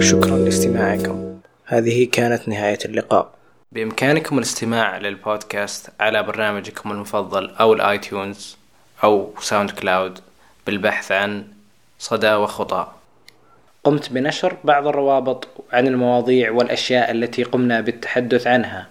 شكرا لاستماعكم. هذه كانت نهاية اللقاء. بإمكانكم الاستماع للبودكاست على برنامجكم المفضل أو ال iTunes أو SoundCloud بالبحث عن صدى وخطى. قمت بنشر بعض الروابط عن المواضيع والأشياء التي قمنا بالتحدث عنها.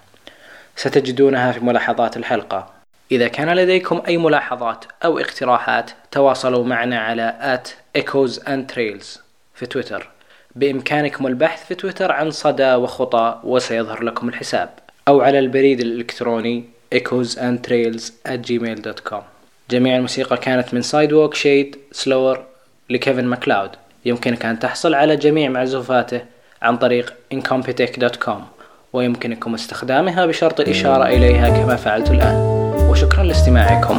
ستجدونها في ملاحظات الحلقة. إذا كان لديكم أي ملاحظات أو اقتراحات تواصلوا معنا على at Echoes and Trails في تويتر. بإمكانكم البحث في تويتر عن صدى وخطى وسيظهر لكم الحساب. أو على البريد الإلكتروني echoesandtrails at gmail.com جميع الموسيقى كانت من Sidewalk Shade Slower لكيفن ماكلاود. يمكنك أن تحصل على جميع معزوفاته عن طريق incompetech.com ويمكنكم استخدامها بشرط الإشارة إليها كما فعلت الآن. وشكرا لاستماعكم.